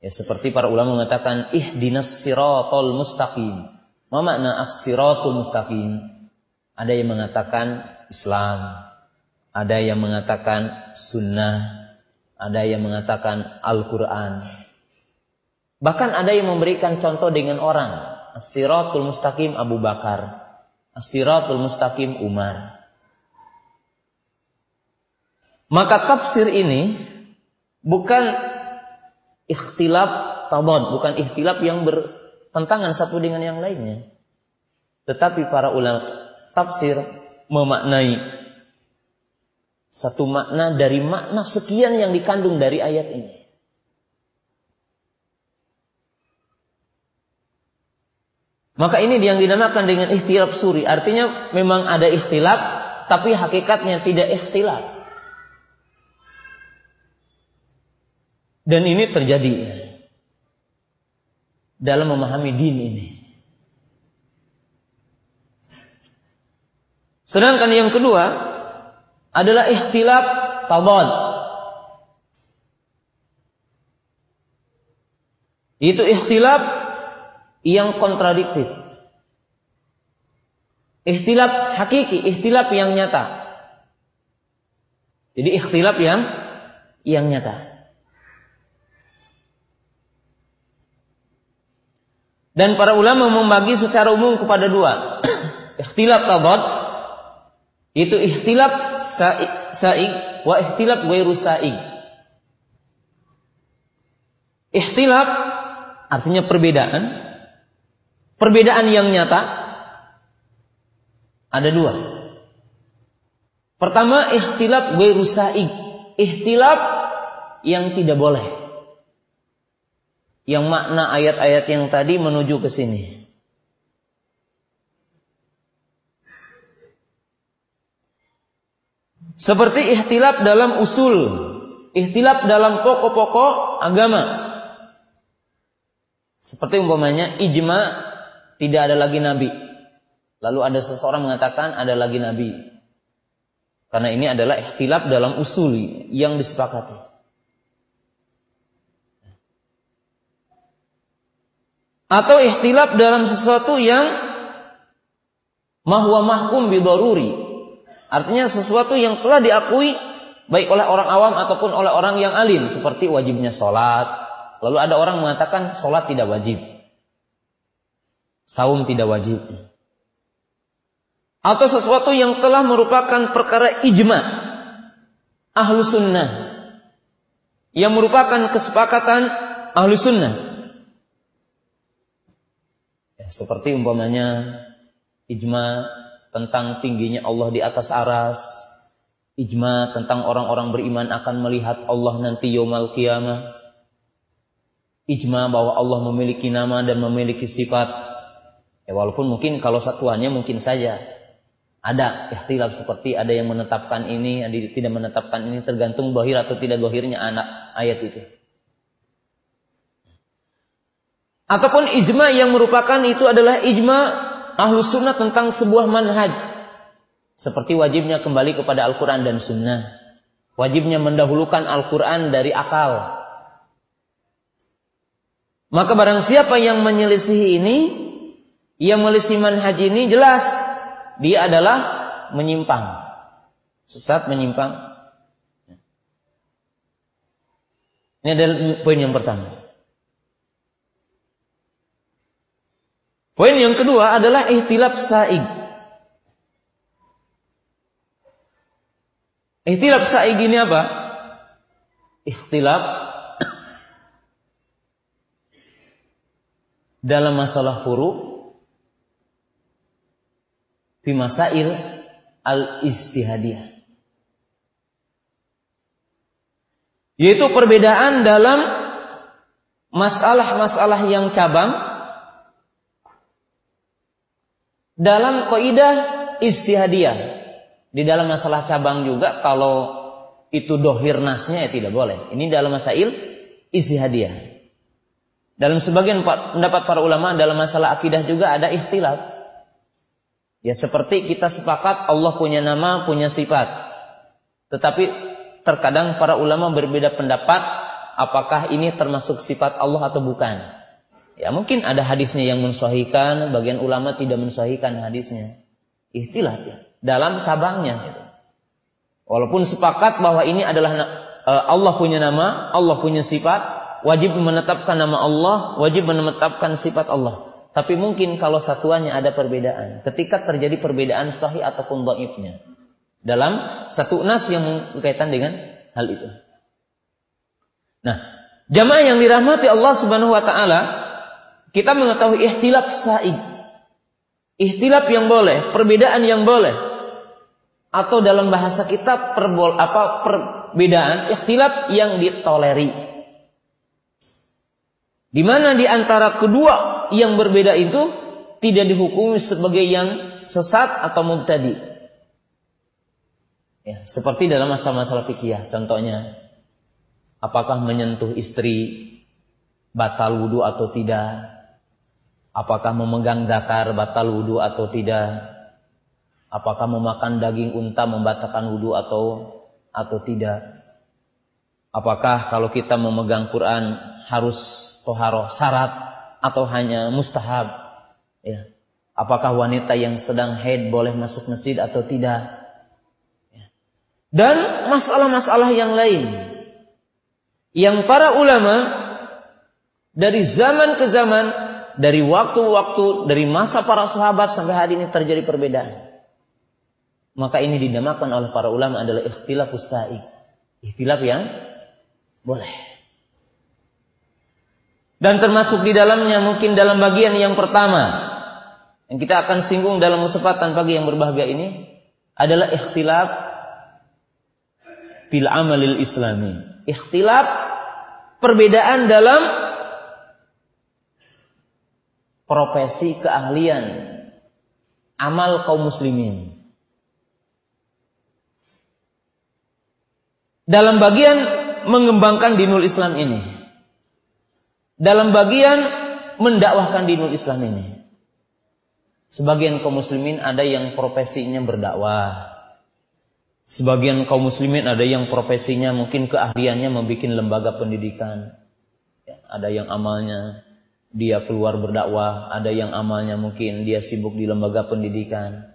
Ya seperti para ulama mengatakan ihdinas siratal mustaqim. Ma makna as-siratul mustaqim? Ada yang mengatakan Islam, ada yang mengatakan sunnah, ada yang mengatakan Al-Quran. Bahkan ada yang memberikan contoh dengan orang. As-siratul mustaqim Abu Bakar. As-siratul mustaqim Umar. Maka tafsir ini bukan ikhtilaf tabad, bukan ikhtilaf yang ber, tentangan satu dengan yang lainnya. Tetapi para ulama tafsir memaknai satu makna dari makna sekian yang dikandung dari ayat ini. Maka ini yang dinamakan dengan ikhtilaf suri. Artinya memang ada ikhtilaf, tapi hakikatnya tidak ikhtilaf. Dan ini terjadi dalam memahami din ini. Sedangkan yang kedua adalah ikhtilaf tabad. Itu ikhtilaf yang kontradiktif. Ikhtilaf hakiki, ikhtilaf yang nyata. Jadi ikhtilaf yang yang nyata. Dan para ulama membagi secara umum kepada dua. ikhtilaf tabad itu ikhtilaf sa'i wa ikhtilaf ghairu sa'i. Ikhtilaf artinya perbedaan. Perbedaan yang nyata ada dua. Pertama ikhtilaf ghairu sa'i. Ikhtilaf yang tidak boleh yang makna ayat-ayat yang tadi menuju ke sini. Seperti ikhtilaf dalam usul, ikhtilaf dalam pokok-pokok agama. Seperti umpamanya ijma tidak ada lagi nabi. Lalu ada seseorang mengatakan ada lagi nabi. Karena ini adalah ikhtilaf dalam usul yang disepakati. Atau ikhtilaf dalam sesuatu yang mahwa mahkum bidaruri. Artinya sesuatu yang telah diakui baik oleh orang awam ataupun oleh orang yang alim seperti wajibnya sholat. Lalu ada orang mengatakan sholat tidak wajib. Saum tidak wajib. Atau sesuatu yang telah merupakan perkara ijma. Ahlu sunnah. Yang merupakan kesepakatan ahlu sunnah. Seperti umpamanya ijma tentang tingginya Allah di atas aras, ijma tentang orang-orang beriman akan melihat Allah nanti yomal kiamah, ijma bahwa Allah memiliki nama dan memiliki sifat. Ya, walaupun mungkin kalau satuannya mungkin saja ada ikhtilaf seperti ada yang menetapkan ini, ada yang tidak menetapkan ini tergantung dohir atau tidak dohirnya anak ayat itu. Ataupun ijma yang merupakan itu adalah ijma ahlu sunnah tentang sebuah manhaj. Seperti wajibnya kembali kepada Al-Quran dan sunnah. Wajibnya mendahulukan Al-Quran dari akal. Maka barang siapa yang menyelisihi ini, yang menyelisihi manhaj ini jelas dia adalah menyimpang. Sesat menyimpang. Ini adalah poin yang pertama. Poin yang kedua adalah ihtilaf sa'id. Ihtilaf sa'id ini apa? Ihtilaf dalam masalah furu fi masail al-istihadiyah. Yaitu perbedaan dalam masalah-masalah yang cabang dalam kaidah istihadiyah di dalam masalah cabang juga kalau itu dohir nasnya ya tidak boleh. Ini dalam masail istihadiyah. Dalam sebagian pendapat para ulama dalam masalah akidah juga ada ikhtilaf. Ya seperti kita sepakat Allah punya nama, punya sifat. Tetapi terkadang para ulama berbeda pendapat apakah ini termasuk sifat Allah atau bukan. Ya mungkin ada hadisnya yang mensohikan, bagian ulama tidak mensohikan hadisnya. Istilah ya, dalam cabangnya. Gitu. Walaupun sepakat bahwa ini adalah uh, Allah punya nama, Allah punya sifat, wajib menetapkan nama Allah, wajib menetapkan sifat Allah. Tapi mungkin kalau satuannya ada perbedaan. Ketika terjadi perbedaan sahih ataupun dhaifnya. Dalam satu nas yang berkaitan dengan hal itu. Nah, jamaah yang dirahmati Allah Subhanahu wa taala, kita mengetahui ikhtilaf sa'id. Ikhtilaf yang boleh, perbedaan yang boleh. Atau dalam bahasa kita perbol apa perbedaan ikhtilaf yang ditoleri. Di mana di antara kedua yang berbeda itu tidak dihukumi sebagai yang sesat atau mubtadi. Ya, seperti dalam masalah-masalah fikih contohnya apakah menyentuh istri batal wudhu atau tidak Apakah memegang dakar batal wudhu atau tidak? Apakah memakan daging unta membatalkan wudhu atau atau tidak? Apakah kalau kita memegang Quran harus toharoh syarat atau hanya mustahab? Ya. Apakah wanita yang sedang haid boleh masuk masjid atau tidak? Ya. Dan masalah-masalah yang lain yang para ulama dari zaman ke zaman dari waktu-waktu, dari masa para sahabat sampai hari ini terjadi perbedaan. Maka ini dinamakan oleh para ulama adalah ikhtilafus sa'i. Ikhtilaf yang boleh. Dan termasuk di dalamnya mungkin dalam bagian yang pertama yang kita akan singgung dalam kesempatan pagi yang berbahagia ini adalah ikhtilaf fil amalil islami. Ikhtilaf perbedaan dalam profesi keahlian amal kaum muslimin. Dalam bagian mengembangkan dinul Islam ini. Dalam bagian mendakwahkan dinul Islam ini. Sebagian kaum muslimin ada yang profesinya berdakwah. Sebagian kaum muslimin ada yang profesinya mungkin keahliannya membuat lembaga pendidikan. Ya, ada yang amalnya dia keluar berdakwah, ada yang amalnya mungkin dia sibuk di lembaga pendidikan,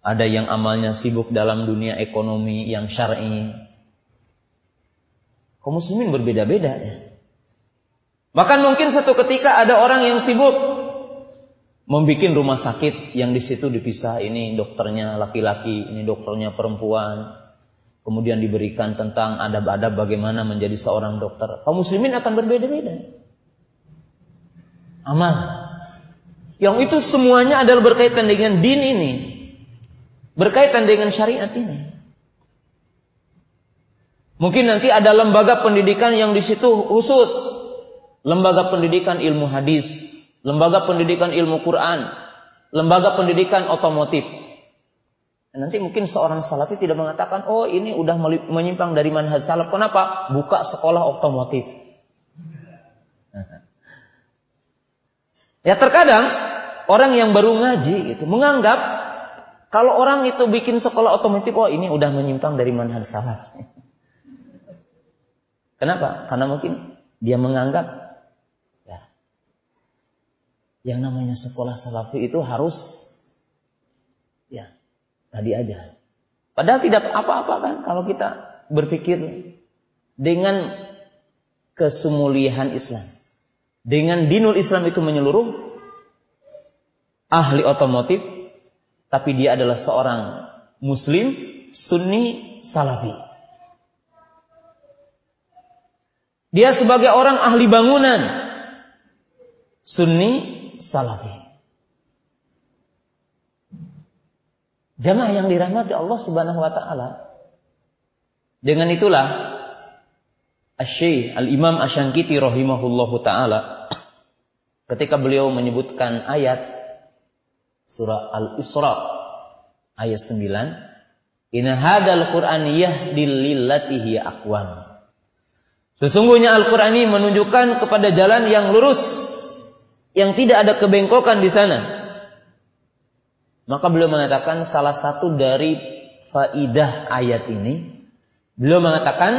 ada yang amalnya sibuk dalam dunia ekonomi yang syar'i, Kaum muslimin berbeda-beda ya. Bahkan mungkin satu ketika ada orang yang sibuk membuat rumah sakit yang di situ dipisah ini dokternya laki-laki, ini dokternya perempuan. Kemudian diberikan tentang adab-adab bagaimana menjadi seorang dokter. Kaum muslimin akan berbeda-beda. Amal. Yang itu semuanya adalah berkaitan dengan din ini. Berkaitan dengan syariat ini. Mungkin nanti ada lembaga pendidikan yang di situ khusus. Lembaga pendidikan ilmu hadis, lembaga pendidikan ilmu Quran, lembaga pendidikan otomotif. Nanti mungkin seorang salafi tidak mengatakan, oh ini udah menyimpang dari manhaj salaf. Kenapa? Buka sekolah otomotif. Ya terkadang orang yang baru ngaji itu menganggap kalau orang itu bikin sekolah otomotif, oh ini udah menyimpang dari manhaj salaf. Kenapa? Karena mungkin dia menganggap yang namanya sekolah salafi itu harus ya tadi aja. Padahal tidak apa-apa kan kalau kita berpikir dengan kesemuliaan Islam. Dengan dinul Islam itu menyeluruh ahli otomotif tapi dia adalah seorang muslim sunni salafi. Dia sebagai orang ahli bangunan sunni salafi. Jamaah yang dirahmati Allah Subhanahu wa taala. Dengan itulah Asy-Syaikh Al-Imam Asyankiti rahimahullahu taala ketika beliau menyebutkan ayat surah Al-Isra ayat 9 Inna hadal Qur'an yahdil lillati aqwam. Sesungguhnya Al-Qur'an ini menunjukkan kepada jalan yang lurus yang tidak ada kebengkokan di sana. Maka beliau mengatakan salah satu dari faidah ayat ini, beliau mengatakan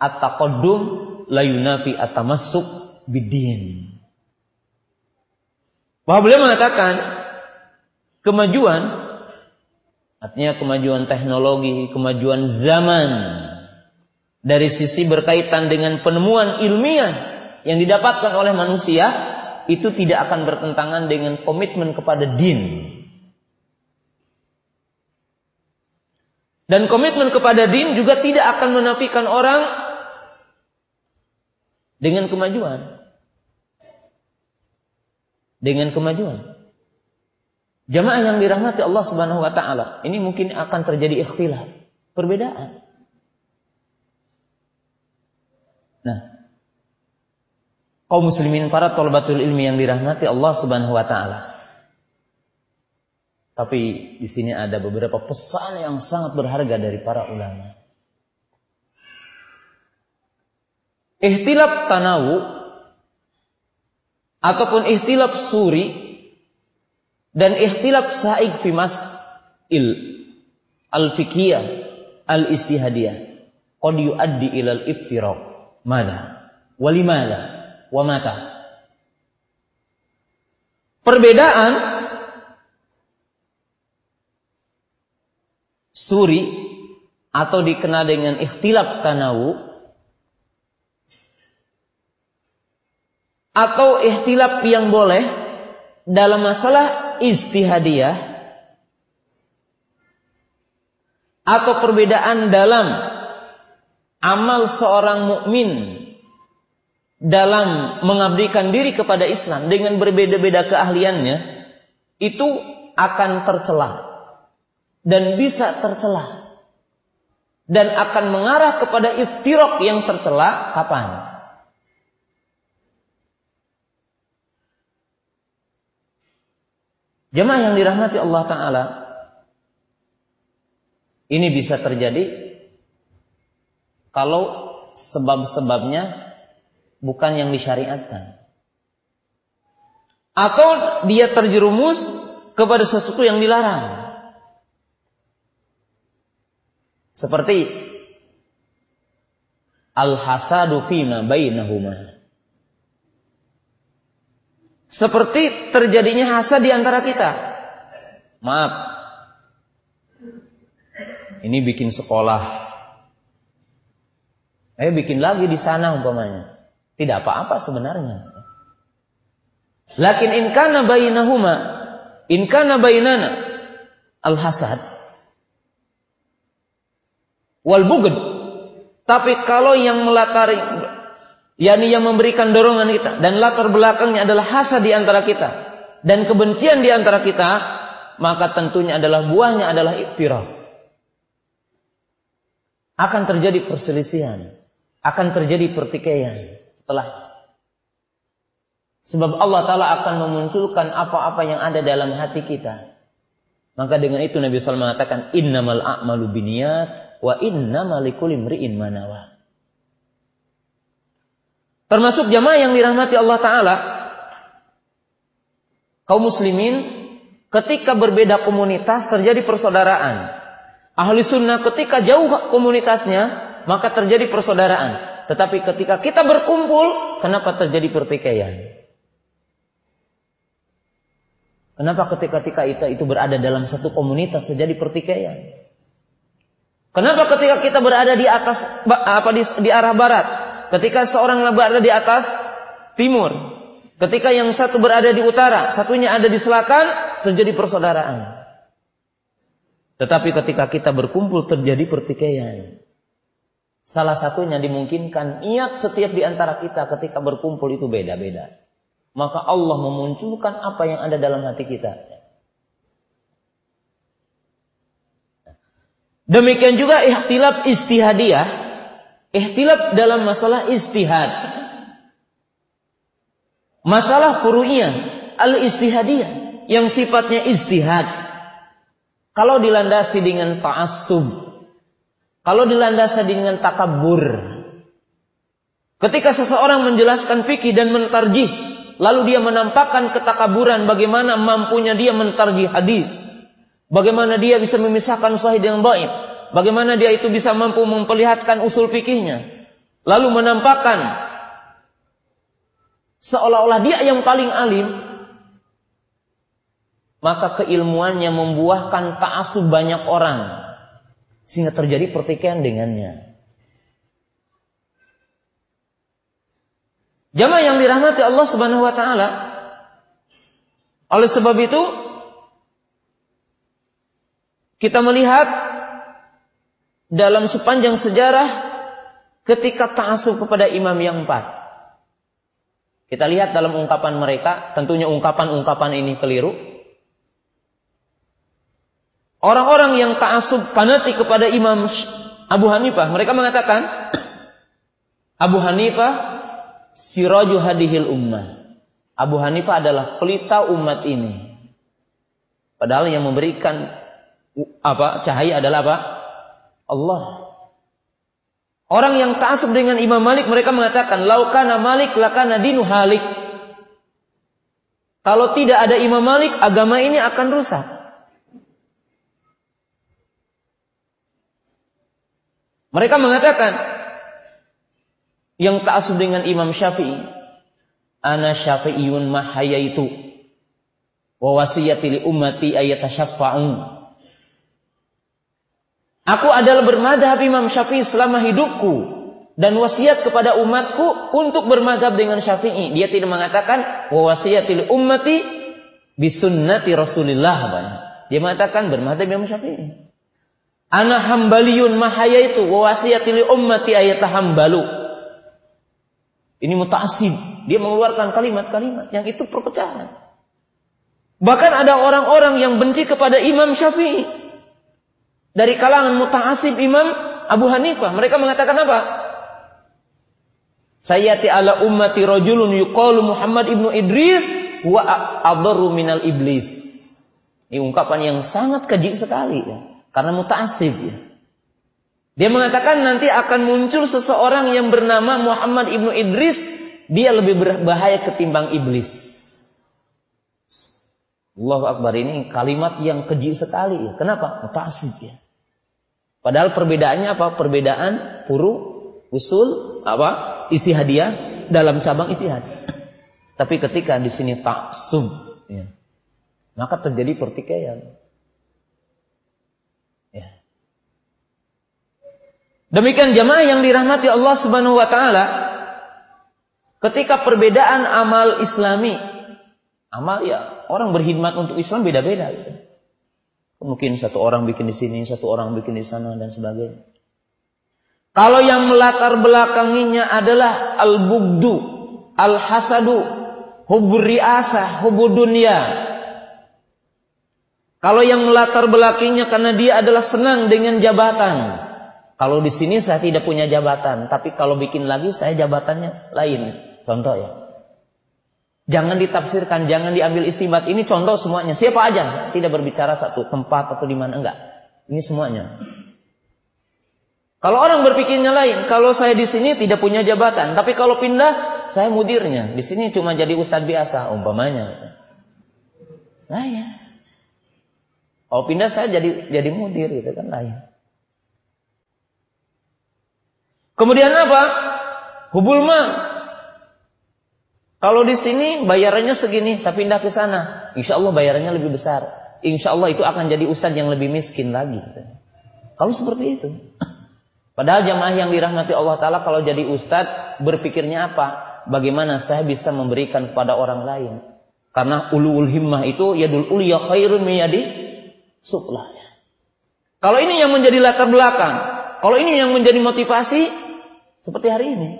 at-taqaddum la yunafi bidin. Bahwa beliau mengatakan kemajuan artinya kemajuan teknologi, kemajuan zaman dari sisi berkaitan dengan penemuan ilmiah yang didapatkan oleh manusia itu tidak akan bertentangan dengan komitmen kepada din. Dan komitmen kepada din juga tidak akan menafikan orang dengan kemajuan. Dengan kemajuan. Jamaah yang dirahmati Allah Subhanahu wa taala, ini mungkin akan terjadi ikhtilaf, perbedaan. Nah, kaum muslimin para tolabatul ilmi yang dirahmati Allah Subhanahu wa taala. Tapi di sini ada beberapa pesan yang sangat berharga dari para ulama. Ihtilaf tanawu ataupun ihtilaf suri dan ihtilaf saik fi il al-fiqhiyah al-istihadiyah qad yuaddi ila al-iftiraq. Mada? Walimada? wa mata. Perbedaan suri atau dikenal dengan ikhtilaf tanawu atau ikhtilaf yang boleh dalam masalah istihadiyah atau perbedaan dalam amal seorang mukmin dalam mengabdikan diri kepada Islam dengan berbeda-beda keahliannya itu akan tercela dan bisa tercela dan akan mengarah kepada iftirok yang tercela kapan? Jemaah yang dirahmati Allah Ta'ala Ini bisa terjadi Kalau sebab-sebabnya bukan yang disyariatkan. Atau dia terjerumus kepada sesuatu yang dilarang. Seperti al-hasadu fima bainahuma. Seperti terjadinya hasad di antara kita. Maaf. Ini bikin sekolah Ayo bikin lagi di sana umpamanya. Tidak apa-apa sebenarnya. Lakin in kana bainahuma in kana bainana al hasad wal bugd. Tapi kalau yang melatari yakni yang memberikan dorongan kita dan latar belakangnya adalah hasad di antara kita dan kebencian di antara kita, maka tentunya adalah buahnya adalah iktiraf. Akan terjadi perselisihan, akan terjadi pertikaian setelah Sebab Allah Ta'ala akan memunculkan apa-apa yang ada dalam hati kita. Maka dengan itu Nabi SAW mengatakan, Innamal a'malu biniyat, wa innamal likulli manawa. Termasuk jamaah yang dirahmati Allah Ta'ala, kaum muslimin, ketika berbeda komunitas terjadi persaudaraan. Ahli sunnah ketika jauh komunitasnya, maka terjadi persaudaraan. Tetapi ketika kita berkumpul, kenapa terjadi pertikaian? Kenapa ketika kita itu berada dalam satu komunitas terjadi pertikaian? Kenapa ketika kita berada di atas apa di, di arah barat, ketika seorang berada di atas timur, ketika yang satu berada di utara, satunya ada di selatan, terjadi persaudaraan. Tetapi ketika kita berkumpul terjadi pertikaian. Salah satunya dimungkinkan niat setiap di antara kita ketika berkumpul itu beda-beda maka Allah memunculkan apa yang ada dalam hati kita. Demikian juga ikhtilaf istihadiyah, ikhtilaf dalam masalah istihad. Masalah furu'iyah, al-istihadiyah yang sifatnya istihad. Kalau dilandasi dengan ta'assub, kalau dilandasi dengan takabur, ketika seseorang menjelaskan fikih dan mentarjih Lalu dia menampakkan ketakaburan bagaimana mampunya dia mentarji hadis. Bagaimana dia bisa memisahkan sahih dengan baik. Bagaimana dia itu bisa mampu memperlihatkan usul fikihnya. Lalu menampakkan seolah-olah dia yang paling alim. Maka keilmuannya membuahkan ta'asub banyak orang. Sehingga terjadi pertikaian dengannya. Jamaah yang dirahmati Allah Subhanahu wa taala. Oleh sebab itu kita melihat dalam sepanjang sejarah ketika ta'asub kepada imam yang empat. Kita lihat dalam ungkapan mereka, tentunya ungkapan-ungkapan ini keliru. Orang-orang yang ta'asub fanatik kepada Imam Abu Hanifah, mereka mengatakan Abu Hanifah siraju hadihil ummah. Abu Hanifah adalah pelita umat ini. Padahal yang memberikan apa cahaya adalah apa? Allah. Orang yang taksub dengan Imam Malik mereka mengatakan laukana Malik lakana dinu halik. Kalau tidak ada Imam Malik agama ini akan rusak. Mereka mengatakan yang ta'asub dengan Imam Syafi'i. Ana syafi'iyun mahayaitu. Wa wasiyati li ummati ayatasyaffa'un. Aku adalah bermadhab Imam Syafi'i selama hidupku. Dan wasiat kepada umatku untuk bermadhab dengan Syafi'i. Dia tidak mengatakan wa wasiyati li ummati bisunnati Rasulillah. Dia mengatakan bermadhab Imam Syafi'i. Ana hambaliyun mahayaitu wa wasiyati li ummati ayatahambalu. Ini mutaasib. Dia mengeluarkan kalimat-kalimat yang itu perpecahan. Bahkan ada orang-orang yang benci kepada Imam Syafi'i. Dari kalangan mutaasib Imam Abu Hanifah. Mereka mengatakan apa? Sayyati ala ummati rajulun yuqalu Muhammad ibnu Idris wa adarru minal iblis. Ini ungkapan yang sangat keji sekali ya. Karena mutaasib ya. Dia mengatakan nanti akan muncul seseorang yang bernama Muhammad ibnu Idris. Dia lebih berbahaya ketimbang iblis. Allahu Akbar ini kalimat yang keji sekali ya. Kenapa? Mutasib ya. Padahal perbedaannya apa? Perbedaan puru, usul, apa? Isi hadiah dalam cabang isi hadiah. Tapi ketika di sini taksub, ya, maka terjadi pertikaian. Demikian jamaah yang dirahmati Allah Subhanahu wa taala ketika perbedaan amal islami amal ya orang berkhidmat untuk Islam beda-beda gitu. Mungkin satu orang bikin di sini, satu orang bikin di sana dan sebagainya. Kalau yang melatar belakanginya adalah al-bugdu, al-hasadu, hubur riasah, hubur dunia. Kalau yang melatar belakanginya karena dia adalah senang dengan jabatan. Kalau di sini saya tidak punya jabatan, tapi kalau bikin lagi saya jabatannya lain. Contoh ya. Jangan ditafsirkan, jangan diambil istibat. Ini contoh semuanya. Siapa aja tidak berbicara satu tempat atau di mana enggak. Ini semuanya. Kalau orang berpikirnya lain, kalau saya di sini tidak punya jabatan, tapi kalau pindah saya mudirnya. Di sini cuma jadi ustadz biasa umpamanya. Nah ya. Kalau pindah saya jadi jadi mudir gitu kan lain. Kemudian apa? Hubul ma. Kalau di sini bayarannya segini, saya pindah ke sana, insya Allah bayarannya lebih besar. Insya Allah itu akan jadi ustadz yang lebih miskin lagi. Kalau seperti itu. Padahal jamaah yang dirahmati Allah Ta'ala kalau jadi ustadz berpikirnya apa? Bagaimana saya bisa memberikan kepada orang lain? Karena ulul himmah itu yadul ulia khairun miyadi suplah. Kalau ini yang menjadi latar belakang, kalau ini yang menjadi motivasi, seperti hari ini.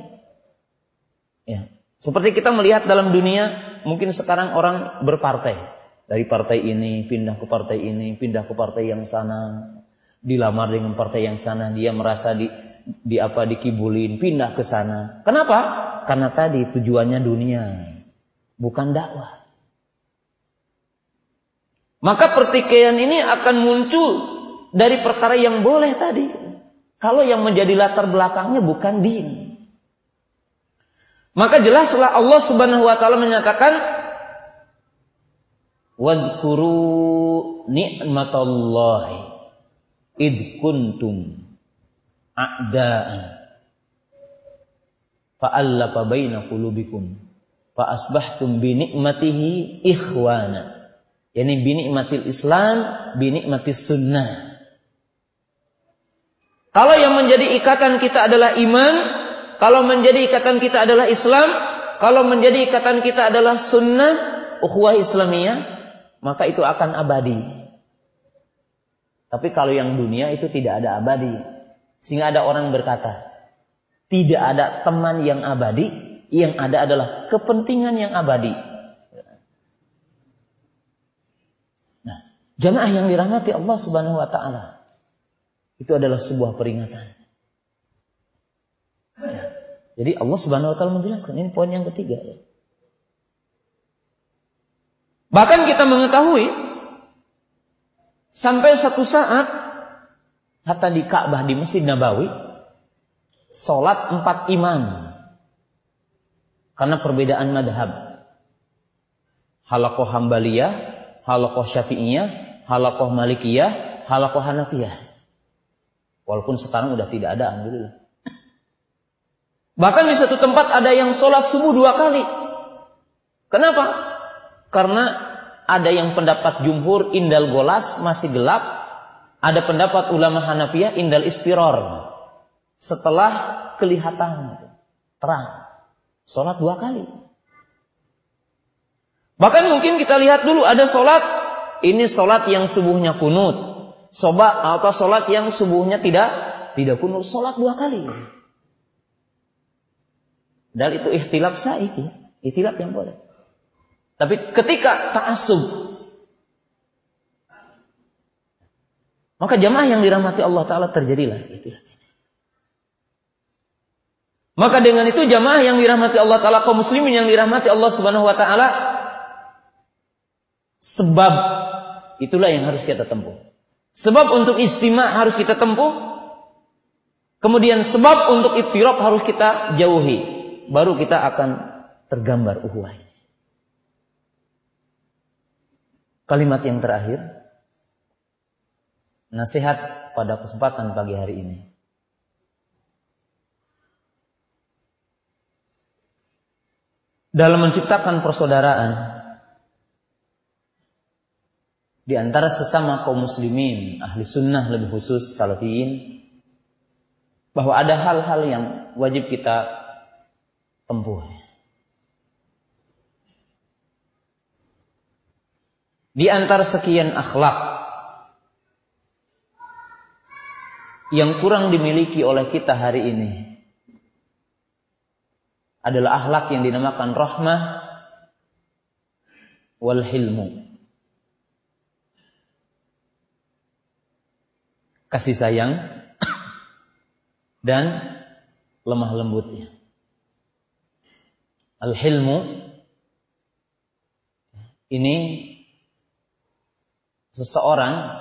Ya. Seperti kita melihat dalam dunia, mungkin sekarang orang berpartai. Dari partai ini, pindah ke partai ini, pindah ke partai yang sana, dilamar dengan partai yang sana, dia merasa di di apa dikibulin, pindah ke sana. Kenapa? Karena tadi tujuannya dunia, bukan dakwah. Maka pertikaian ini akan muncul dari perkara yang boleh tadi. Kalau yang menjadi latar belakangnya bukan din. Maka jelaslah Allah Subhanahu wa taala menyatakan wadhkuru ni'matallahi id kuntum a'daan fa'allafa baina qulubikum fa asbahtum bi ni'matihi ikhwana. Yani bi ni'matil Islam bi ni'matis sunnah. Kalau yang menjadi ikatan kita adalah iman kalau menjadi ikatan kita adalah Islam kalau menjadi ikatan kita adalah sunnah ukhuwah Islamiyah maka itu akan abadi tapi kalau yang dunia itu tidak ada abadi. Sehingga ada orang berkata, tidak ada teman yang abadi, yang ada adalah kepentingan yang abadi. Nah, jamaah yang dirahmati Allah Subhanahu wa taala. Itu adalah sebuah peringatan. Jadi Allah Subhanahu wa taala menjelaskan ini poin yang ketiga ya. Bahkan kita mengetahui Sampai satu saat hatta di Ka'bah di Masjid Nabawi salat empat imam karena perbedaan madhab. Halakoh Hambaliyah, halakoh Syafi'iyah, halakoh Malikiyah, halakoh Hanafiyah. Walaupun sekarang udah tidak ada, alhamdulillah. Bahkan di satu tempat ada yang sholat subuh dua kali. Kenapa? Karena ada yang pendapat jumhur indal golas masih gelap, ada pendapat ulama Hanafiyah indal ispiror. Setelah kelihatan terang. Sholat dua kali. Bahkan mungkin kita lihat dulu ada sholat, ini sholat yang subuhnya kunut. Soba apa sholat yang subuhnya tidak tidak kunut, sholat dua kali. Dan itu ikhtilaf saiki, ikhtilaf yang boleh. Tapi ketika ta'asub maka jamaah yang dirahmati Allah taala terjadilah istilah Maka dengan itu jamaah yang dirahmati Allah taala kaum muslimin yang dirahmati Allah Subhanahu wa taala sebab itulah yang harus kita tempuh. Sebab untuk istimewa harus kita tempuh. Kemudian sebab untuk ittirab harus kita jauhi. Baru kita akan tergambar uhuah. Kalimat yang terakhir. Nasihat pada kesempatan pagi hari ini. Dalam menciptakan persaudaraan di antara sesama kaum muslimin, ahli sunnah lebih khusus salafiyin, bahwa ada hal-hal yang wajib kita tempuh. Di antara sekian akhlak yang kurang dimiliki oleh kita hari ini adalah akhlak yang dinamakan rahmah wal hilmu. Kasih sayang dan lemah lembutnya. Al-hilmu ini seseorang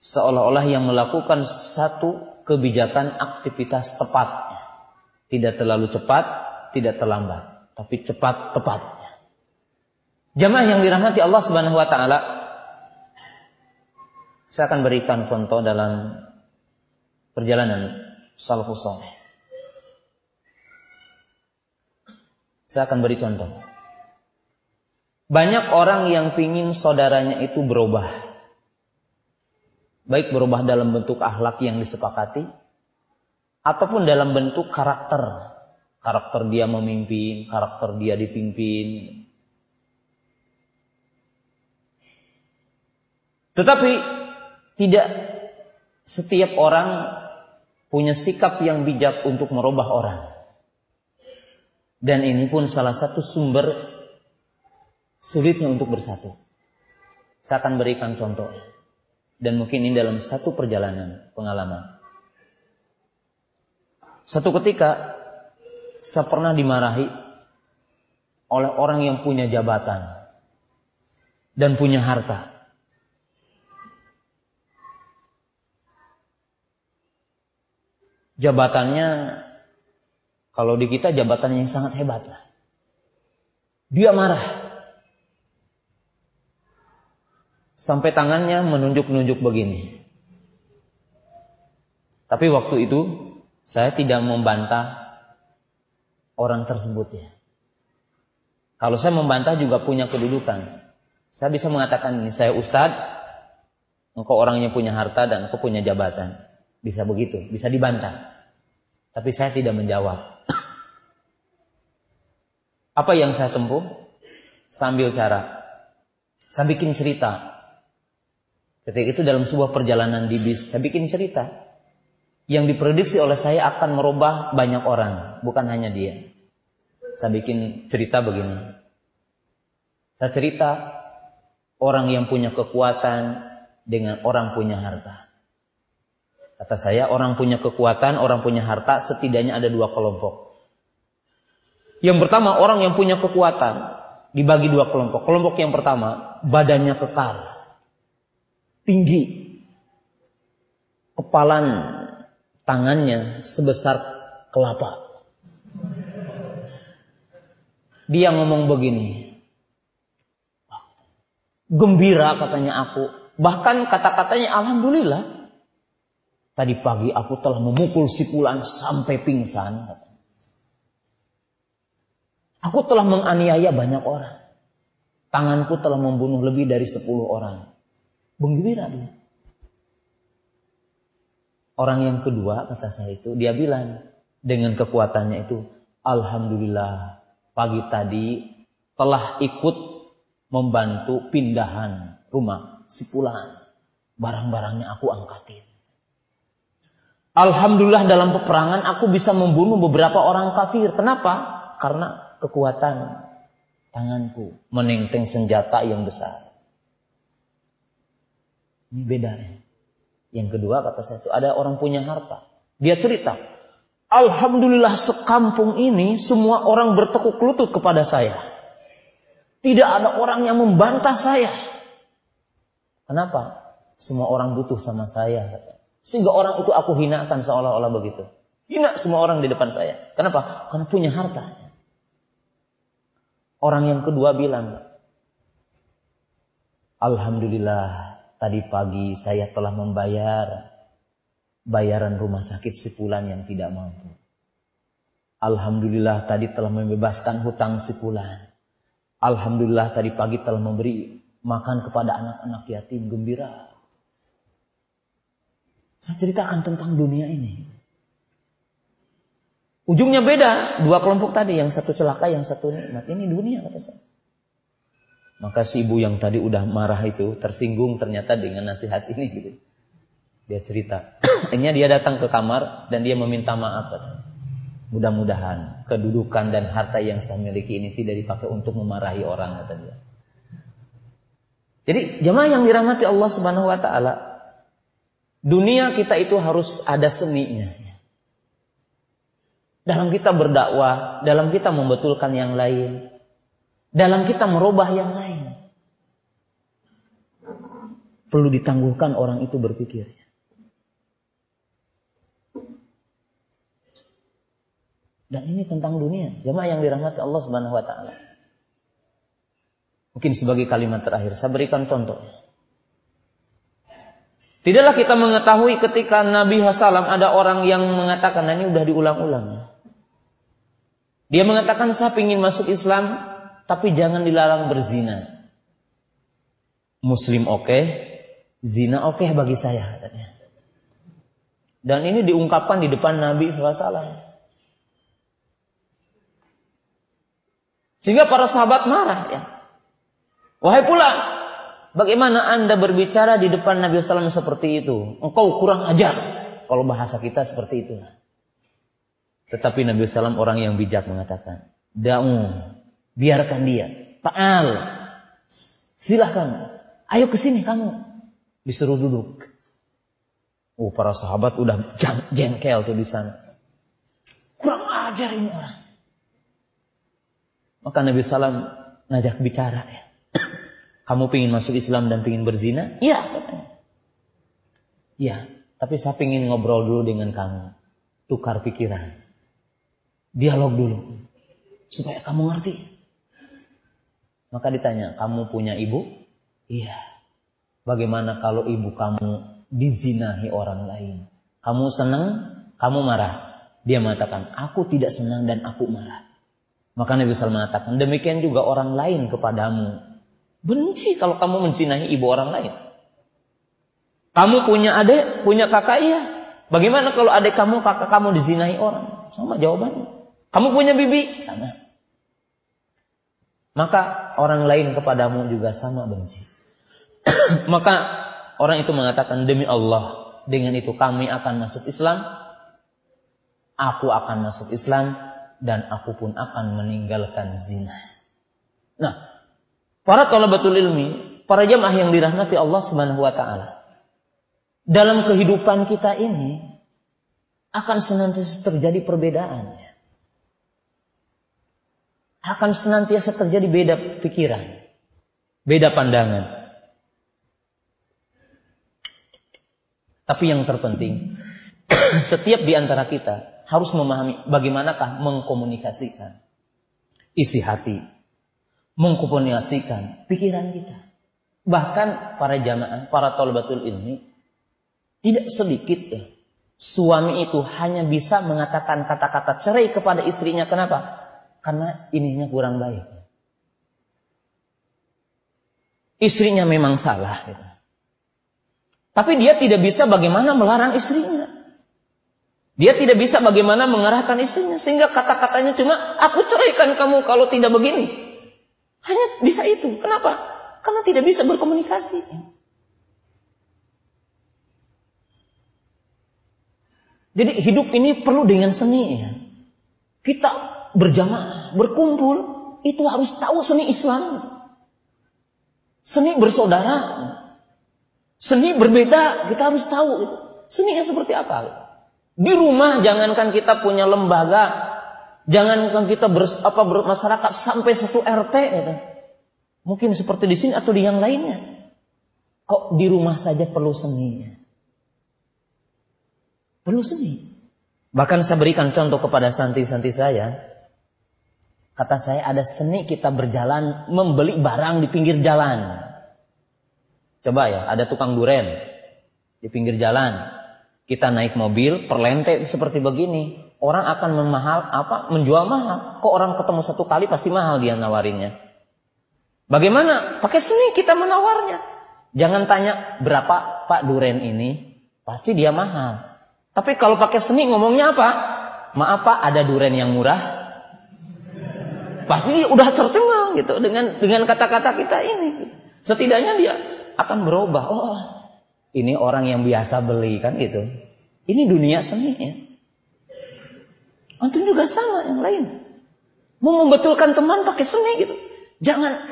seolah-olah yang melakukan satu kebijakan aktivitas tepat. Tidak terlalu cepat, tidak terlambat, tapi cepat tepat. Jamaah yang dirahmati Allah Subhanahu wa taala saya akan berikan contoh dalam perjalanan salafus saleh. Saya akan beri contoh. Banyak orang yang pingin saudaranya itu berubah. Baik berubah dalam bentuk akhlak yang disepakati. Ataupun dalam bentuk karakter. Karakter dia memimpin, karakter dia dipimpin. Tetapi tidak setiap orang punya sikap yang bijak untuk merubah orang. Dan ini pun salah satu sumber sulitnya untuk bersatu. Saya akan berikan contoh. Dan mungkin ini dalam satu perjalanan pengalaman. Satu ketika saya pernah dimarahi oleh orang yang punya jabatan dan punya harta. Jabatannya kalau di kita jabatan yang sangat hebat lah. Dia marah. Sampai tangannya menunjuk-nunjuk begini. Tapi waktu itu saya tidak membantah orang tersebut ya. Kalau saya membantah juga punya kedudukan. Saya bisa mengatakan ini saya ustadz, engkau orangnya punya harta dan engkau punya jabatan. Bisa begitu, bisa dibantah. Tapi saya tidak menjawab. Apa yang saya tempuh? Sambil cara. Saya bikin cerita. Ketika itu dalam sebuah perjalanan di bis, saya bikin cerita. Yang diprediksi oleh saya akan merubah banyak orang, bukan hanya dia. Saya bikin cerita begini. Saya cerita orang yang punya kekuatan dengan orang punya harta. Kata saya, orang punya kekuatan, orang punya harta, setidaknya ada dua kelompok. Yang pertama, orang yang punya kekuatan dibagi dua kelompok. Kelompok yang pertama, badannya kekal tinggi. Kepalan tangannya sebesar kelapa. Dia ngomong begini. Gembira katanya aku. Bahkan kata-katanya Alhamdulillah. Tadi pagi aku telah memukul si pulan sampai pingsan. Aku telah menganiaya banyak orang. Tanganku telah membunuh lebih dari sepuluh orang. Menggembira dia. Orang yang kedua kata saya itu dia bilang dengan kekuatannya itu Alhamdulillah pagi tadi telah ikut membantu pindahan rumah si pulang. Barang-barangnya aku angkatin. Alhamdulillah dalam peperangan aku bisa membunuh beberapa orang kafir. Kenapa? Karena kekuatan tanganku menenteng senjata yang besar. Ini beda ya. Yang kedua kata saya itu ada orang punya harta. Dia cerita, Alhamdulillah sekampung ini semua orang bertekuk lutut kepada saya. Tidak ada orang yang membantah saya. Kenapa? Semua orang butuh sama saya. Sehingga orang itu aku hinakan seolah-olah begitu. Hina semua orang di depan saya. Kenapa? Karena punya harta. Orang yang kedua bilang, Alhamdulillah Tadi pagi saya telah membayar bayaran rumah sakit sepulan yang tidak mampu. Alhamdulillah tadi telah membebaskan hutang sepulan. Alhamdulillah tadi pagi telah memberi makan kepada anak-anak yatim gembira. Saya ceritakan tentang dunia ini. Ujungnya beda, dua kelompok tadi, yang satu celaka, yang satu nikmat. Ini dunia kata saya. Maka si ibu yang tadi udah marah itu tersinggung ternyata dengan nasihat ini gitu. Dia cerita. Akhirnya dia datang ke kamar dan dia meminta maaf. Mudah-mudahan kedudukan dan harta yang saya miliki ini tidak dipakai untuk memarahi orang kata dia. Jadi jemaah yang dirahmati Allah Subhanahu wa taala, dunia kita itu harus ada seninya. Dalam kita berdakwah, dalam kita membetulkan yang lain, dalam kita merubah yang lain. Perlu ditangguhkan orang itu berpikir. Dan ini tentang dunia. Jemaah yang dirahmati Allah Subhanahu wa taala. Mungkin sebagai kalimat terakhir saya berikan contoh. Tidaklah kita mengetahui ketika Nabi Hasalam ada orang yang mengatakan, nah ini udah diulang-ulang. Dia mengatakan saya ingin masuk Islam, tapi jangan dilarang berzina. Muslim oke, okay, zina oke okay bagi saya katanya. Dan ini diungkapkan di depan Nabi SAW. Sehingga para sahabat marah ya. Wahai pula, bagaimana anda berbicara di depan Nabi SAW seperti itu? Engkau kurang ajar. Kalau bahasa kita seperti itu. Tetapi Nabi SAW orang yang bijak mengatakan, Da'u Biarkan dia. Ta'al. Silahkan. Ayo ke sini kamu. Disuruh duduk. Oh, para sahabat udah jengkel tuh di sana. Kurang ajar ini orang. Maka Nabi Sallam ngajak bicara ya. Kamu pingin masuk Islam dan pingin berzina? Iya. Iya, tapi saya pingin ngobrol dulu dengan kamu. Tukar pikiran. Dialog dulu. Supaya kamu ngerti. Maka ditanya, kamu punya ibu? Iya. Bagaimana kalau ibu kamu dizinahi orang lain? Kamu senang? Kamu marah? Dia mengatakan, aku tidak senang dan aku marah. Maka Nabi SAW mengatakan, demikian juga orang lain kepadamu. Benci kalau kamu menzinahi ibu orang lain. Kamu punya adik, punya kakak, iya. Bagaimana kalau adik kamu, kakak kamu dizinahi orang? Sama jawabannya. Kamu punya bibi? Sama maka orang lain kepadamu juga sama benci. maka orang itu mengatakan demi Allah, dengan itu kami akan masuk Islam, aku akan masuk Islam dan aku pun akan meninggalkan zina. Nah, para talabatul ilmi, para jamaah yang dirahmati Allah Subhanahu wa taala. Dalam kehidupan kita ini akan senantiasa terjadi perbedaan akan senantiasa terjadi beda pikiran, beda pandangan. Tapi yang terpenting, setiap di antara kita harus memahami bagaimanakah mengkomunikasikan isi hati, mengkomunikasikan pikiran kita. Bahkan para jamaah, para tolbatul ilmi, tidak sedikit ya, suami itu hanya bisa mengatakan kata-kata cerai kepada istrinya. Kenapa? Karena ininya kurang baik. Istrinya memang salah. Gitu. Tapi dia tidak bisa bagaimana melarang istrinya. Dia tidak bisa bagaimana mengarahkan istrinya. Sehingga kata-katanya cuma, aku ceraikan kamu kalau tidak begini. Hanya bisa itu. Kenapa? Karena tidak bisa berkomunikasi. Jadi hidup ini perlu dengan seni ya. Kita berjamaah, berkumpul, itu harus tahu seni Islam. Seni bersaudara. Seni berbeda, kita harus tahu itu. Seninya seperti apa? Di rumah jangankan kita punya lembaga, jangankan kita ber, apa bermasyarakat sampai satu RT gitu. Mungkin seperti di sini atau di yang lainnya. Kok di rumah saja perlu seninya? Perlu seni. Bahkan saya berikan contoh kepada santi-santi saya. Kata saya ada seni kita berjalan membeli barang di pinggir jalan. Coba ya, ada tukang duren di pinggir jalan. Kita naik mobil, perlente seperti begini. Orang akan memahal apa? Menjual mahal. Kok orang ketemu satu kali pasti mahal dia nawarinnya. Bagaimana? Pakai seni kita menawarnya. Jangan tanya berapa Pak duren ini. pasti dia mahal. Tapi kalau pakai seni ngomongnya apa? Maaf Pak, ada duren yang murah. Pasti dia udah tercengang gitu dengan dengan kata-kata kita ini. Setidaknya dia akan berubah. Oh, ini orang yang biasa beli kan gitu. Ini dunia seni ya. Antum juga sama yang lain. Mau membetulkan teman pakai seni gitu. Jangan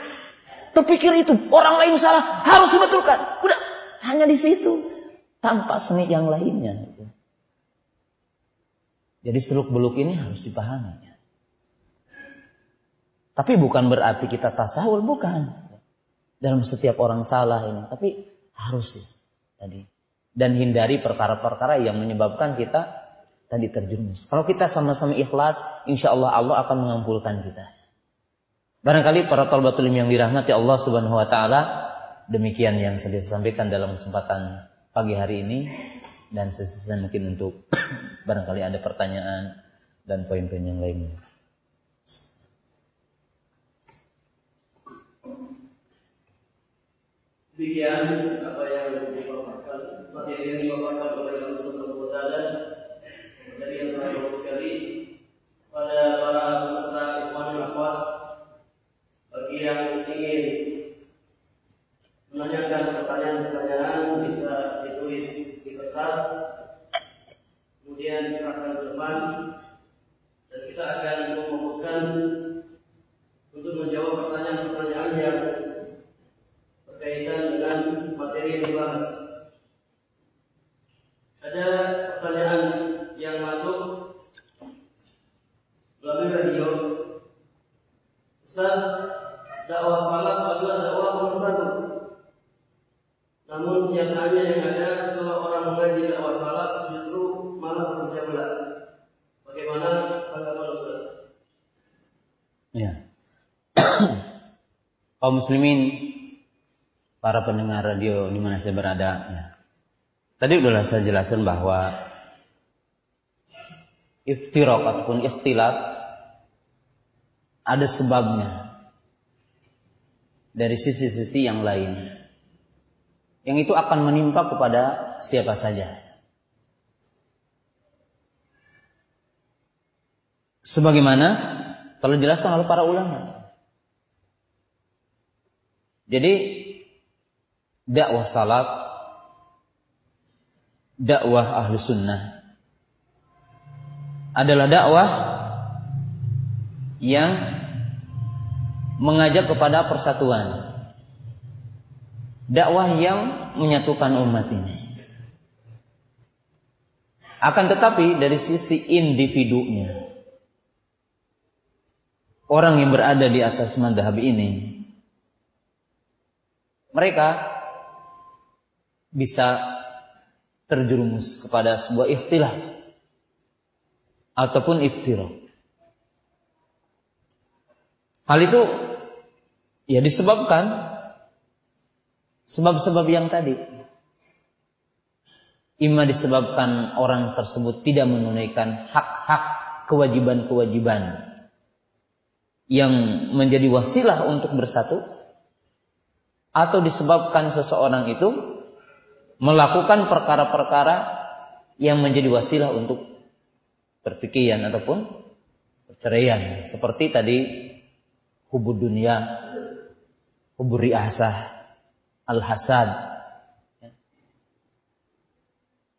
terpikir itu orang lain salah harus dibetulkan. Udah hanya di situ tanpa seni yang lainnya. Gitu. Jadi seluk beluk ini harus dipahami. Tapi bukan berarti kita tasawul, bukan. Dalam setiap orang salah ini, tapi harus sih tadi. Dan hindari perkara-perkara yang menyebabkan kita tadi terjerumus. Kalau kita sama-sama ikhlas, insya Allah Allah akan mengampulkan kita. Barangkali para talbatul yang dirahmati Allah Subhanahu wa taala, demikian yang saya sampaikan dalam kesempatan pagi hari ini dan sesuai mungkin untuk barangkali ada pertanyaan dan poin-poin yang lainnya. Demikian apa yang dipaparkan materi yang dipaparkan oleh Allah Subhanahu wa taala. Dari yang sangat bagus sekali. Pada para peserta ikhwan akhwat bagi yang ingin menanyakan pertanyaan-pertanyaan bisa ditulis di kertas. Kemudian diserahkan ke depan dan kita akan memutuskan untuk menjawab pertanyaan-pertanyaan yang Muslimin para pendengar radio di mana saya berada. Ya. Tadi sudah saya jelaskan bahwa iftirok ataupun ikhtilaf ada sebabnya dari sisi-sisi yang lain. Yang itu akan menimpa kepada siapa saja. Sebagaimana telah dijelaskan oleh para ulama. Jadi dakwah salaf, dakwah ahlu sunnah adalah dakwah yang mengajak kepada persatuan. Dakwah yang menyatukan umat ini. Akan tetapi dari sisi individunya, orang yang berada di atas madhab ini, mereka bisa terjerumus kepada sebuah ikhtilaf ataupun iftirah. Hal itu ya disebabkan sebab-sebab yang tadi. Ima disebabkan orang tersebut tidak menunaikan hak-hak kewajiban-kewajiban yang menjadi wasilah untuk bersatu atau disebabkan seseorang itu melakukan perkara-perkara yang menjadi wasilah untuk pertikaian ataupun perceraian seperti tadi hubud dunia hubur riasah al-hasad.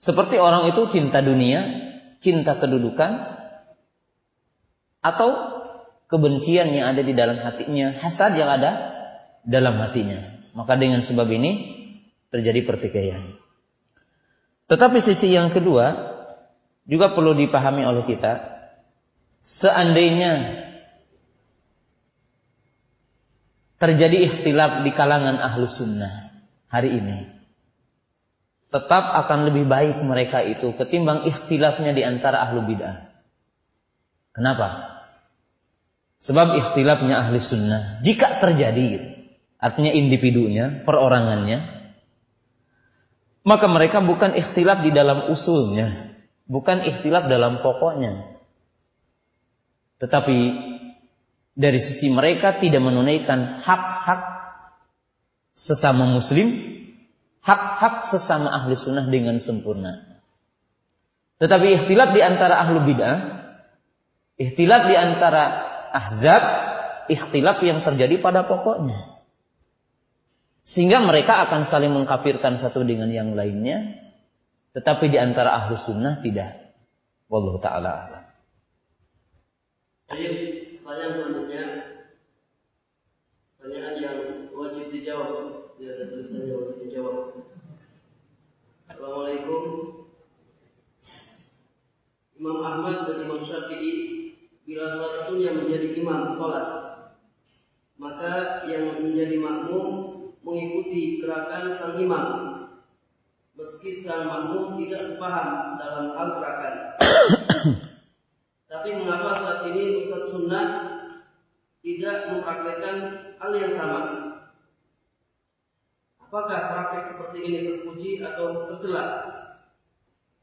Seperti orang itu cinta dunia cinta kedudukan atau kebencian yang ada di dalam hatinya hasad yang ada dalam hatinya maka dengan sebab ini terjadi pertikaian. Tetapi sisi yang kedua juga perlu dipahami oleh kita. Seandainya terjadi ikhtilaf di kalangan ahlu sunnah hari ini. Tetap akan lebih baik mereka itu ketimbang ikhtilafnya di antara ahlu bid'ah. Kenapa? Sebab ikhtilafnya ahli sunnah jika terjadi, artinya individunya, perorangannya, maka mereka bukan ikhtilaf di dalam usulnya, bukan ikhtilaf dalam pokoknya. Tetapi dari sisi mereka tidak menunaikan hak-hak sesama muslim, hak-hak sesama ahli sunnah dengan sempurna. Tetapi ikhtilaf di antara ahlu bid'ah, ikhtilaf di antara ahzab, ikhtilaf yang terjadi pada pokoknya. Sehingga mereka akan saling mengkafirkan satu dengan yang lainnya, tetapi di antara ahlu sunnah tidak. Wallahu ta'ala alam. Pertanyaan selanjutnya. Pertanyaan yang wajib dijawab. Ya, ada tulisannya wajib dijawab. Assalamualaikum. Imam Ahmad dan Imam Syafi'i bila salah satunya menjadi imam sholat, maka yang menjadi makmum mengikuti gerakan sang imam, meski sang makmum tidak sepaham dalam hal gerakan. Tapi mengapa saat ini Ustaz Sunnah tidak mempraktekkan hal yang sama? Apakah praktek seperti ini terpuji atau tercela?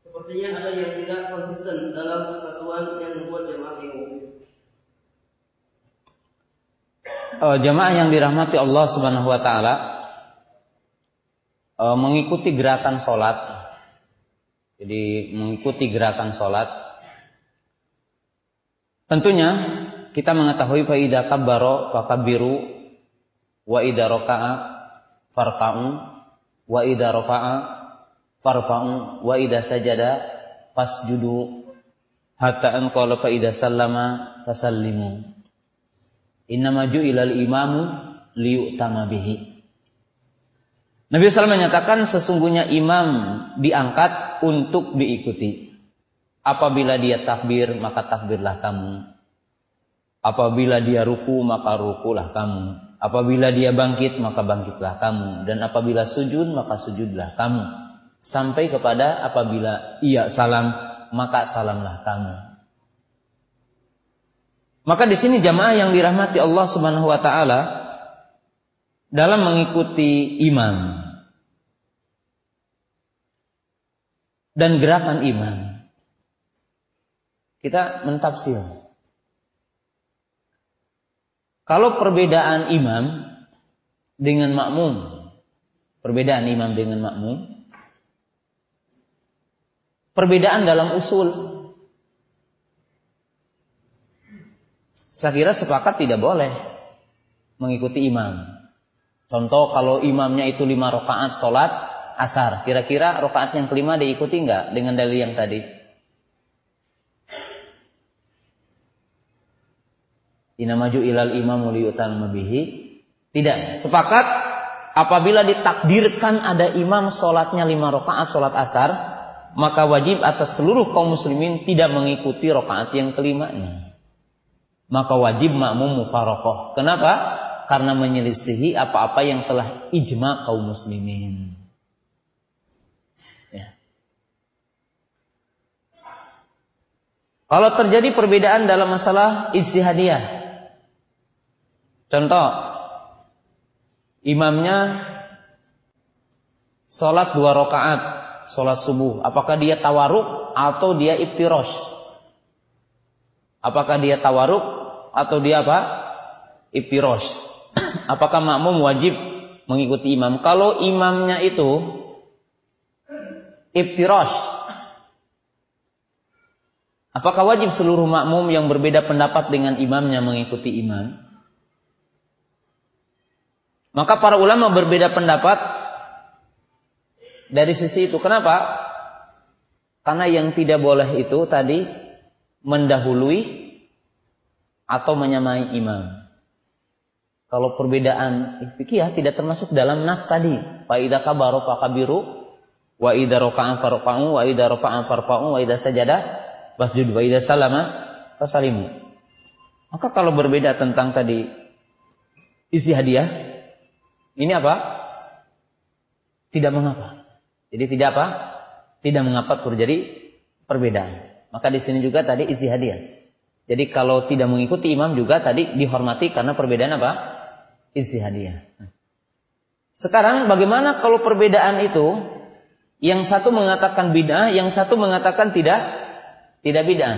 Sepertinya ada yang tidak konsisten dalam persatuan yang membuat jemaah bingung. Uh, jemaah yang dirahmati Allah Subhanahu wa taala uh, mengikuti gerakan sholat. Jadi mengikuti gerakan sholat. Tentunya kita mengetahui faida kabbaro fakabiru wa ida raka'a farka'u wa ida rafa'a farfa'u wa idza sajada fasjudu hatta an qala fa idza sallama fasallimu innama ju'ilal imamu liyu'tama bihi Nabi SAW menyatakan sesungguhnya imam diangkat untuk diikuti. Apabila dia takbir, maka takbirlah kamu. Apabila dia ruku, maka rukulah kamu. Apabila dia bangkit, maka bangkitlah kamu. Dan apabila sujud, maka sujudlah kamu sampai kepada apabila ia salam maka salamlah kamu. Maka di sini jamaah yang dirahmati Allah Subhanahu wa taala dalam mengikuti imam dan gerakan imam kita mentafsir kalau perbedaan imam dengan makmum perbedaan imam dengan makmum perbedaan dalam usul. Saya kira sepakat tidak boleh mengikuti imam. Contoh kalau imamnya itu lima rakaat sholat asar, kira-kira rakaat yang kelima diikuti nggak dengan dalil yang tadi? Inamaju ilal imam liyutan mabihi. Tidak. Sepakat apabila ditakdirkan ada imam sholatnya lima rakaat sholat asar, maka wajib atas seluruh kaum muslimin tidak mengikuti rokaat yang kelimanya. Maka wajib makmum mufarokoh. Kenapa? Karena menyelisihi apa-apa yang telah ijma kaum muslimin. Ya. Kalau terjadi perbedaan dalam masalah ijtihadiyah. Contoh, imamnya sholat dua rakaat sholat subuh? Apakah dia tawaruk atau dia iftirosh? Apakah dia tawaruk atau dia apa? Iftirosh. Apakah makmum wajib mengikuti imam? Kalau imamnya itu iftirosh, apakah wajib seluruh makmum yang berbeda pendapat dengan imamnya mengikuti imam? Maka para ulama berbeda pendapat dari sisi itu. Kenapa? Karena yang tidak boleh itu tadi mendahului atau menyamai imam. Kalau perbedaan fikih tidak termasuk dalam nas tadi. Fa idza kabaru kabiru wa idza raka'an farqa'u wa idza rafa'an farfa'u wa idza sajada fasjud wa idza salama fasalimu. Maka kalau berbeda tentang tadi istihadiyah ini apa? Tidak mengapa. Jadi tidak apa? Tidak mengapa terjadi perbedaan. Maka di sini juga tadi isi hadiah. Jadi kalau tidak mengikuti imam juga tadi dihormati karena perbedaan apa? Isi hadiah. Sekarang bagaimana kalau perbedaan itu yang satu mengatakan bid'ah, yang satu mengatakan tidak tidak bid'ah.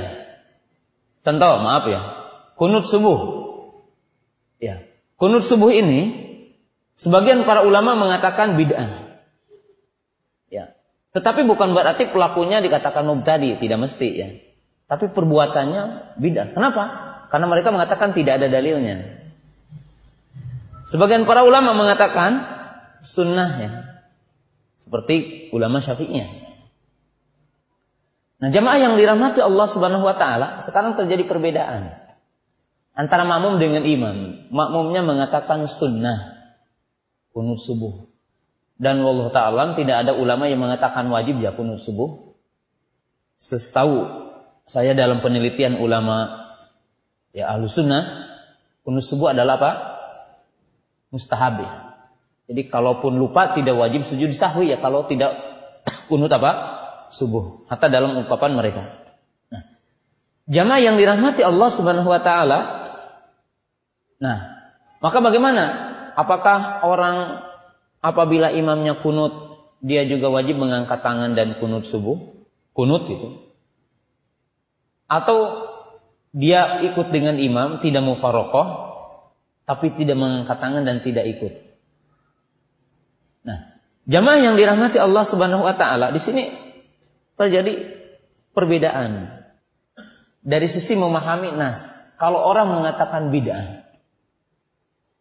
Contoh, maaf ya. Kunut subuh. Ya. Kunut subuh ini sebagian para ulama mengatakan bid'ah. Ya. Tetapi bukan berarti pelakunya dikatakan mubtadi, tidak mesti ya. Tapi perbuatannya bid'ah. Kenapa? Karena mereka mengatakan tidak ada dalilnya. Sebagian para ulama mengatakan sunnah ya. Seperti ulama syafi'iyah. Nah jamaah yang dirahmati Allah subhanahu wa ta'ala. Sekarang terjadi perbedaan. Antara makmum dengan imam. Makmumnya mengatakan sunnah. Kunut subuh. Dan Allah ta'ala tidak ada ulama yang mengatakan wajib ya kunut subuh. Setahu saya dalam penelitian ulama ya ahlu sunnah. Kunut subuh adalah apa? mustahab ya. Jadi kalaupun lupa tidak wajib sujud sahwi ya kalau tidak kunut apa? subuh. Hatta dalam ungkapan mereka. Nah, jamaah yang dirahmati Allah Subhanahu wa taala. Nah, maka bagaimana? Apakah orang apabila imamnya kunut dia juga wajib mengangkat tangan dan kunut subuh? Kunut gitu. Atau dia ikut dengan imam tidak mufarokoh tapi tidak mengangkat tangan dan tidak ikut. Nah, jamaah yang dirahmati Allah Subhanahu wa taala di sini terjadi perbedaan dari sisi memahami nas. Kalau orang mengatakan bid'ah,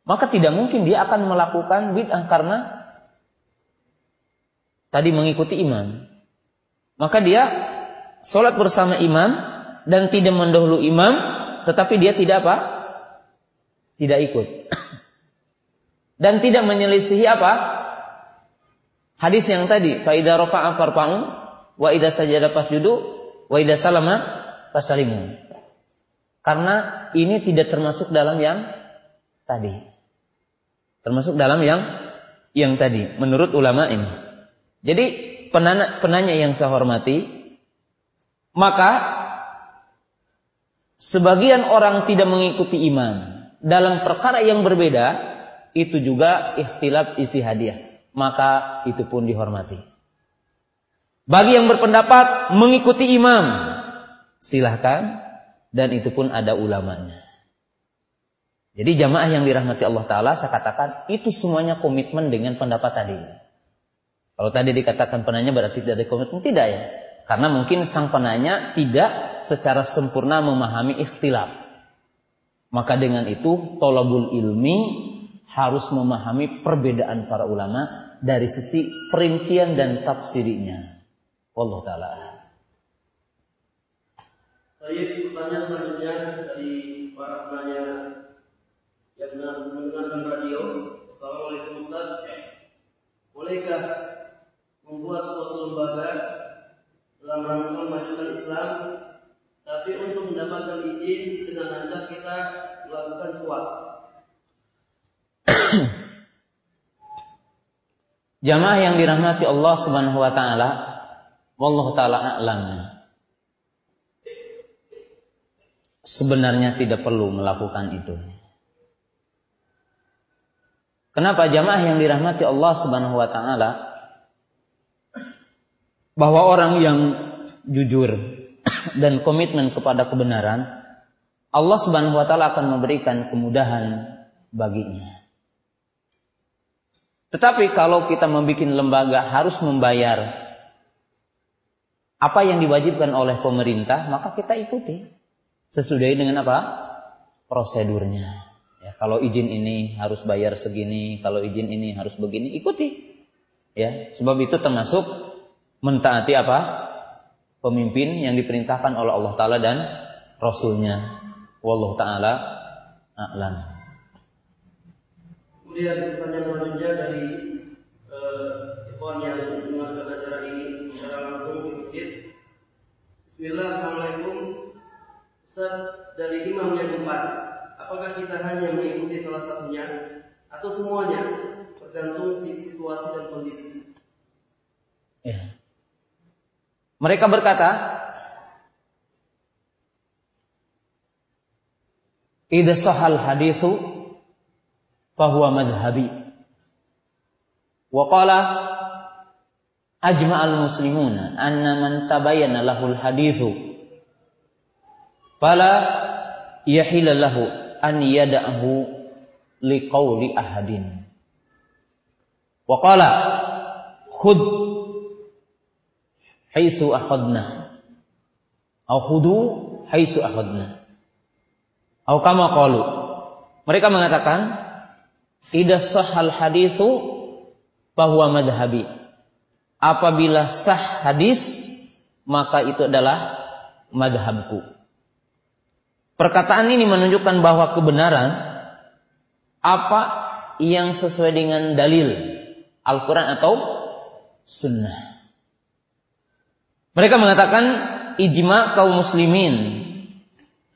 maka tidak mungkin dia akan melakukan bid'ah karena tadi mengikuti imam. Maka dia sholat bersama imam dan tidak mendahulu imam, tetapi dia tidak apa? tidak ikut. Dan tidak menyelisihi apa? Hadis yang tadi, faida rafa'a farfa'u wa idza sajada fasjudu wa idza salama fasalimu. Karena ini tidak termasuk dalam yang tadi. Termasuk dalam yang yang tadi menurut ulama ini. Jadi penanya, penanya yang saya hormati, maka sebagian orang tidak mengikuti imam dalam perkara yang berbeda itu juga ikhtilaf istihadiah. Maka itu pun dihormati. Bagi yang berpendapat mengikuti imam, silahkan. Dan itu pun ada ulamanya. Jadi jamaah yang dirahmati Allah Ta'ala, saya katakan itu semuanya komitmen dengan pendapat tadi. Kalau tadi dikatakan penanya berarti tidak ada komitmen, tidak ya. Karena mungkin sang penanya tidak secara sempurna memahami ikhtilaf. Maka dengan itu tolabul ilmi harus memahami perbedaan para ulama dari sisi perincian dan tafsirinya. Allah taala. Baik, pertanyaan selanjutnya dari para penanya yang mendengarkan radio. Assalamualaikum Ustaz. Bolehkah membuat suatu lembaga dalam rangka memajukan Islam tapi untuk mendapatkan izin dengan lancar kita melakukan suap. Jamaah yang dirahmati Allah Subhanahu wa taala, wallahu taala a'lam. Sebenarnya tidak perlu melakukan itu. Kenapa jamaah yang dirahmati Allah Subhanahu wa taala bahwa orang yang jujur dan komitmen kepada kebenaran, Allah Subhanahu wa taala akan memberikan kemudahan baginya. Tetapi kalau kita membuat lembaga harus membayar apa yang diwajibkan oleh pemerintah, maka kita ikuti sesuai dengan apa? prosedurnya. Ya, kalau izin ini harus bayar segini, kalau izin ini harus begini, ikuti. Ya, sebab itu termasuk mentaati apa? pemimpin yang diperintahkan oleh Allah Ta'ala dan Rasulnya. Wallahu Ta'ala a'lam. Kemudian pertanyaan selanjutnya dari uh, ikhwan yang mendengarkan acara ini secara langsung di masjid. Bismillah, Assalamualaikum. Ustaz, dari imam yang empat, apakah kita hanya mengikuti salah satunya atau semuanya? Tergantung situasi dan kondisi. Ya. Mereka berkata, "Idza sahal hadithu fahuwa madhhabi." Wa qala ajma'al muslimuna anna man tabayyana lahul hadithu fala yahila lahu an yada'ahu liqauli ahadin. Wa qala khudh haitsu akhadna. Au khudu haitsu akhadna. Au kama qalu. Mereka mengatakan idza sahal haditsu bahwa madhabi. Apabila sah hadis maka itu adalah madhabku. Perkataan ini menunjukkan bahwa kebenaran apa yang sesuai dengan dalil Al-Quran atau Sunnah. Mereka mengatakan ijma kaum muslimin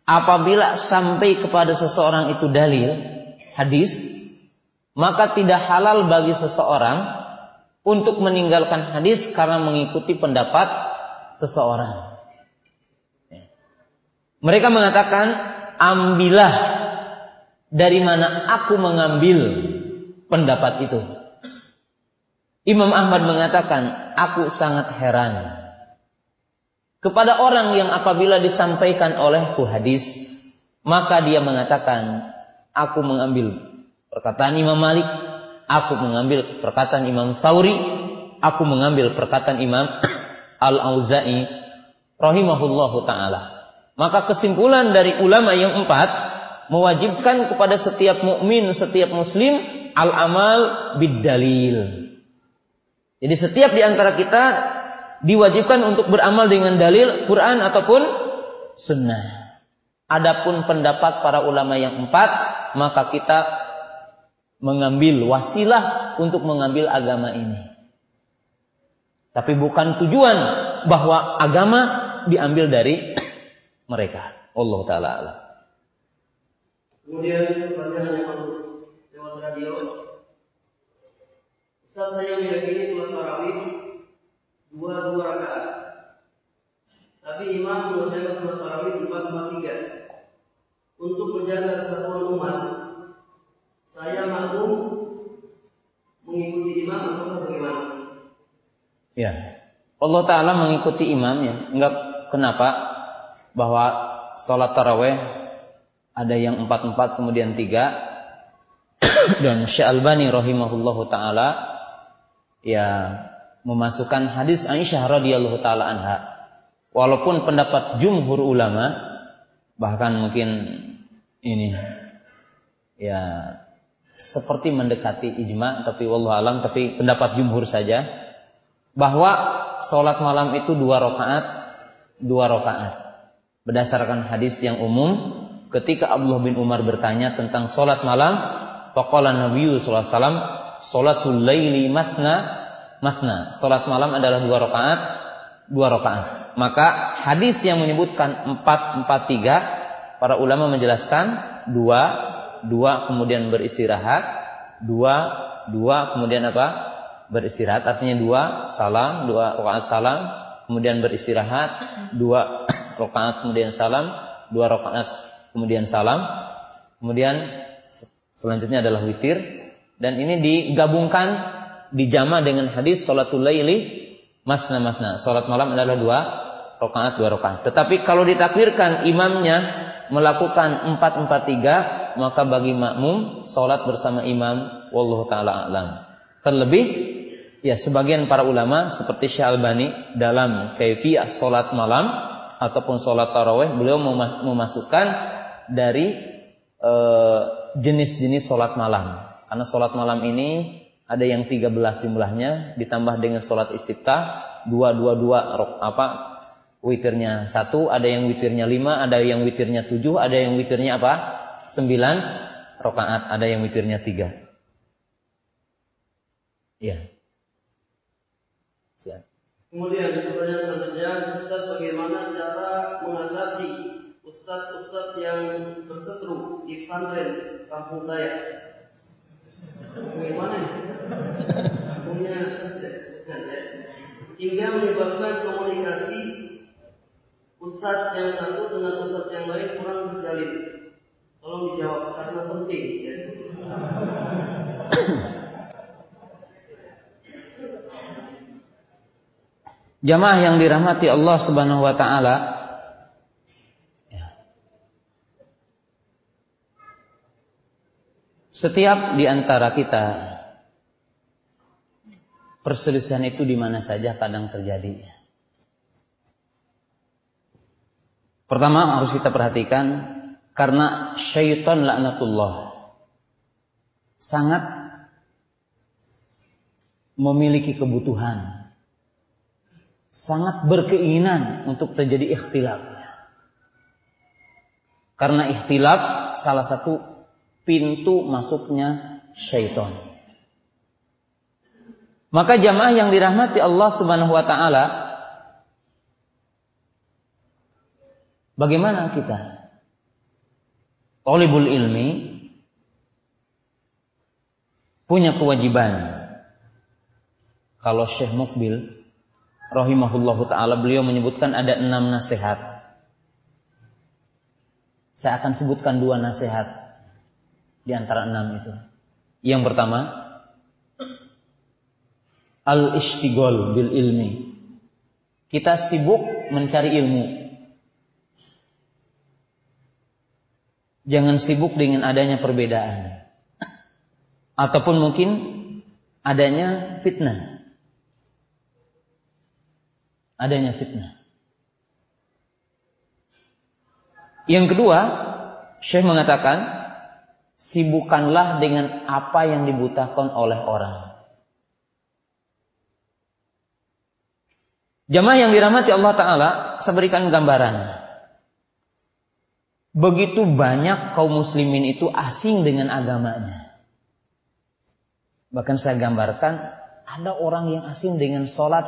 apabila sampai kepada seseorang itu dalil hadis maka tidak halal bagi seseorang untuk meninggalkan hadis karena mengikuti pendapat seseorang. Mereka mengatakan, ambillah dari mana aku mengambil pendapat itu. Imam Ahmad mengatakan, aku sangat heran kepada orang yang apabila disampaikan olehku hadis, maka dia mengatakan, aku mengambil perkataan Imam Malik, aku mengambil perkataan Imam Sauri, aku mengambil perkataan Imam Al-Auza'i rahimahullahu taala. Maka kesimpulan dari ulama yang empat mewajibkan kepada setiap mukmin, setiap muslim al-amal bid-dalil. Jadi setiap di antara kita diwajibkan untuk beramal dengan dalil Quran ataupun sunnah. Adapun pendapat para ulama yang empat, maka kita mengambil wasilah untuk mengambil agama ini. Tapi bukan tujuan bahwa agama diambil dari mereka. Allah taala alam. Kemudian pertanyaan yang masuk lewat radio. Ustaz saya meyakini sholat tarawih dua dua rakaat. Tapi imam mengerjakan sholat tarawih empat empat tiga. Untuk menjaga kesatuan umat, saya makmum mengikuti imam atau bagaimana? Ya, Allah Taala mengikuti imam ya. Enggak kenapa? Bahwa sholat taraweh ada yang empat empat kemudian tiga. Dan Syalbani rahimahullahu taala ya memasukkan hadis Aisyah radhiyallahu taala anha. Walaupun pendapat jumhur ulama bahkan mungkin ini ya seperti mendekati ijma tapi wallahu alam tapi pendapat jumhur saja bahwa sholat malam itu dua rakaat dua rakaat berdasarkan hadis yang umum ketika Abdullah bin Umar bertanya tentang solat malam faqala Nabi sallallahu alaihi wasallam salatul laili masna masna. Solat malam adalah dua rakaat dua rakaat. Maka hadis yang menyebutkan empat empat tiga para ulama menjelaskan dua dua kemudian beristirahat dua dua kemudian apa? Beristirahat artinya dua salam dua rakaat salam kemudian beristirahat dua rakaat kemudian salam, dua rakaat kemudian salam, kemudian selanjutnya adalah witir dan ini digabungkan dijama dengan hadis salatul laili masna masna. Salat malam adalah dua rakaat dua rakaat. Tetapi kalau ditakbirkan imamnya melakukan empat empat tiga maka bagi makmum salat bersama imam wallahu taala alam. Terlebih ya sebagian para ulama seperti Syalbani dalam kaifiyah salat malam ataupun sholat taraweh beliau memasukkan dari eh, jenis-jenis sholat malam. Karena sholat malam ini ada yang 13 jumlahnya ditambah dengan sholat istiftah dua dua dua apa witirnya satu, ada yang witirnya lima, ada yang witirnya tujuh, ada yang witirnya apa sembilan rokaat, ada yang witirnya tiga. Ya. Kemudian pertanyaan selanjutnya, Ustaz bagaimana cara mengatasi Ustaz-Ustaz yang berseteru di pesantren kampung saya? Bagaimana ya? Kampungnya tidak disebutkan ya. Hingga menyebabkan komunikasi Ustaz yang satu dengan Ustaz yang lain kurang terjalin. Tolong dijawab karena penting ya. Jamaah yang dirahmati Allah Subhanahu wa taala. Setiap di antara kita perselisihan itu di mana saja kadang terjadi. Pertama harus kita perhatikan karena syaitan laknatullah sangat memiliki kebutuhan, sangat berkeinginan untuk terjadi ikhtilaf. Karena ikhtilaf salah satu pintu masuknya syaitan. Maka jamaah yang dirahmati Allah Subhanahu wa taala Bagaimana kita? Tolibul ilmi punya kewajiban. Kalau Syekh Mukbil rahimahullahu taala beliau menyebutkan ada enam nasihat. Saya akan sebutkan dua nasihat di antara enam itu. Yang pertama, al-ishtigol bil ilmi. Kita sibuk mencari ilmu. Jangan sibuk dengan adanya perbedaan. Ataupun mungkin adanya fitnah. Adanya fitnah. Yang kedua, Syekh mengatakan, sibukkanlah dengan apa yang dibutuhkan oleh orang. Jamaah yang dirahmati Allah Ta'ala, saya berikan gambaran. Begitu banyak kaum muslimin itu asing dengan agamanya. Bahkan saya gambarkan ada orang yang asing dengan sholat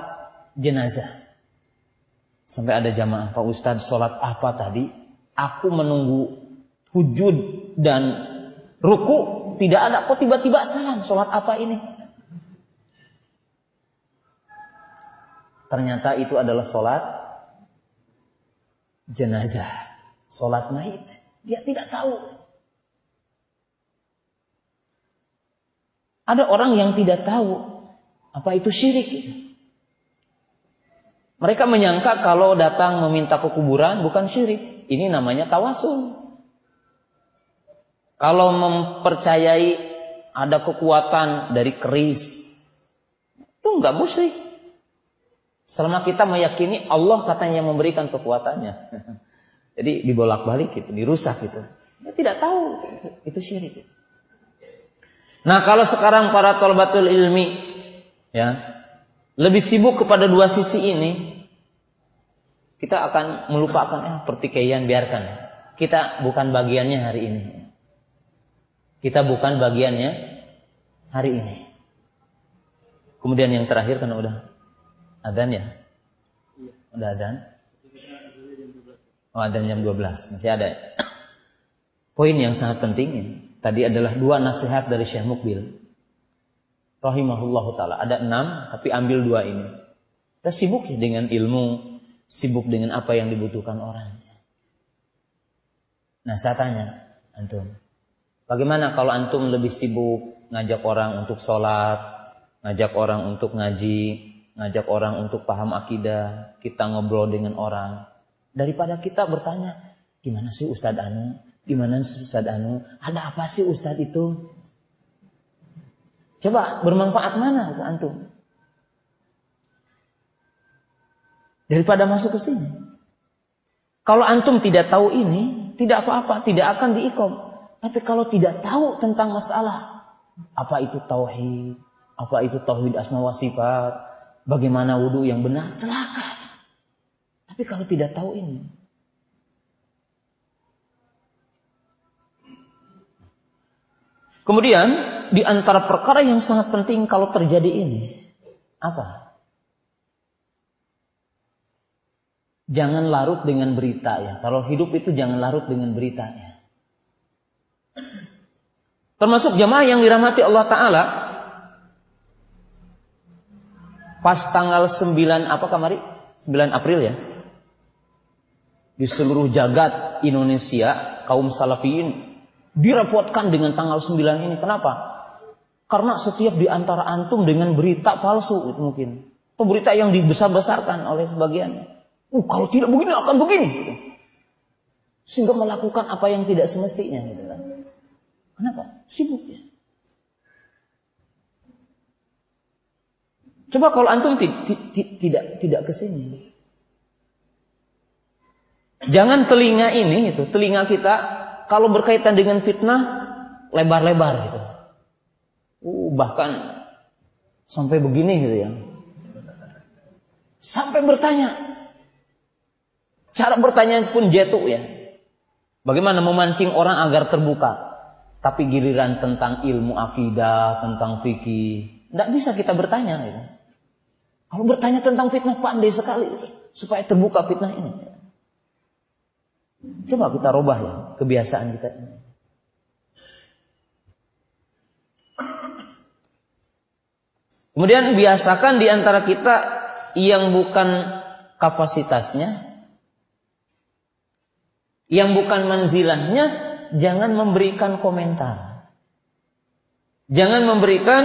jenazah. Sampai ada jamaah, Pak Ustadz sholat apa tadi? Aku menunggu hujud dan ruku tidak ada. Kok tiba-tiba salam? Sholat apa ini? Ternyata itu adalah sholat jenazah sholat mayit. Dia tidak tahu. Ada orang yang tidak tahu apa itu syirik. Mereka menyangka kalau datang meminta ke kuburan bukan syirik. Ini namanya tawasul. Kalau mempercayai ada kekuatan dari keris, itu enggak musyrik. Selama kita meyakini Allah katanya yang memberikan kekuatannya. Jadi dibolak-balik gitu, dirusak gitu. Dia tidak tahu itu syirik. Nah, kalau sekarang para tolbatul ilmi ya, lebih sibuk kepada dua sisi ini, kita akan melupakan eh pertikaian biarkan. Kita bukan bagiannya hari ini. Kita bukan bagiannya hari ini. Kemudian yang terakhir kan udah adan ya? Udah adan. Oh, ada jam 12, masih ada. Poin yang sangat penting ini. Tadi adalah dua nasihat dari Syekh Mukbil. Rahimahullah ta'ala. Ada enam, tapi ambil dua ini. Kita sibuk ya dengan ilmu, sibuk dengan apa yang dibutuhkan orang. Nah, saya tanya, Antum. Bagaimana kalau Antum lebih sibuk ngajak orang untuk sholat, ngajak orang untuk ngaji, ngajak orang untuk paham akidah, kita ngobrol dengan orang. Daripada kita bertanya, gimana sih Ustadz Anu? Gimana sih Ustadz Anu? Ada apa sih Ustadz itu? Coba bermanfaat mana ke antum? Daripada masuk ke sini. Kalau antum tidak tahu ini, tidak apa-apa, tidak akan diikom. Tapi kalau tidak tahu tentang masalah, apa itu tauhid, apa itu tauhid asma wa sifat, bagaimana wudhu yang benar, celaka. Tapi kalau tidak tahu ini, Kemudian di antara perkara yang sangat penting kalau terjadi ini apa? Jangan larut dengan berita ya. Kalau hidup itu jangan larut dengan berita ya. Termasuk jamaah yang dirahmati Allah Ta'ala. Pas tanggal 9 apa kamari? 9 April ya di seluruh jagat Indonesia kaum salafiyin direpotkan dengan tanggal 9 ini. Kenapa? Karena setiap di antara antum dengan berita palsu itu mungkin. Atau berita yang dibesar-besarkan oleh sebagian. Uh, kalau tidak begini akan begini. Sehingga melakukan apa yang tidak semestinya. Gitu kan. Kenapa? Sibuk ya. Coba kalau antum tidak tidak ke sini, Jangan telinga ini itu, telinga kita kalau berkaitan dengan fitnah lebar-lebar gitu. Uh, bahkan sampai begini gitu ya. Sampai bertanya. Cara bertanya pun jatuh ya. Bagaimana memancing orang agar terbuka. Tapi giliran tentang ilmu akidah, tentang fikih, tidak bisa kita bertanya. Gitu. Kalau bertanya tentang fitnah pandai sekali supaya terbuka fitnah ini. Coba kita rubah ya kebiasaan kita ini. Kemudian biasakan di antara kita yang bukan kapasitasnya, yang bukan manzilahnya, jangan memberikan komentar. Jangan memberikan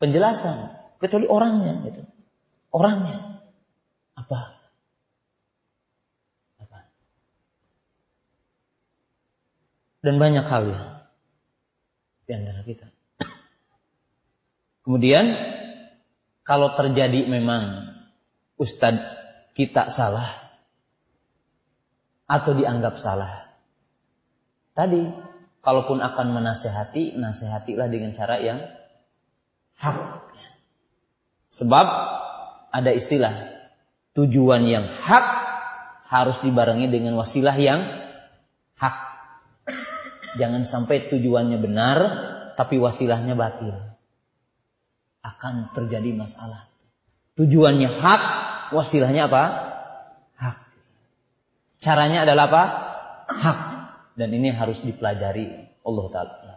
penjelasan kecuali orangnya gitu. Orangnya apa? Dan banyak hal ya di antara kita. Kemudian kalau terjadi memang ustadz kita salah atau dianggap salah. Tadi kalaupun akan menasehati, nasehatilah dengan cara yang hak. Sebab ada istilah tujuan yang hak harus dibarengi dengan wasilah yang hak. Jangan sampai tujuannya benar tapi wasilahnya batil. Akan terjadi masalah. Tujuannya hak, wasilahnya apa? Hak. Caranya adalah apa? Hak. Dan ini harus dipelajari Allah Ta'ala.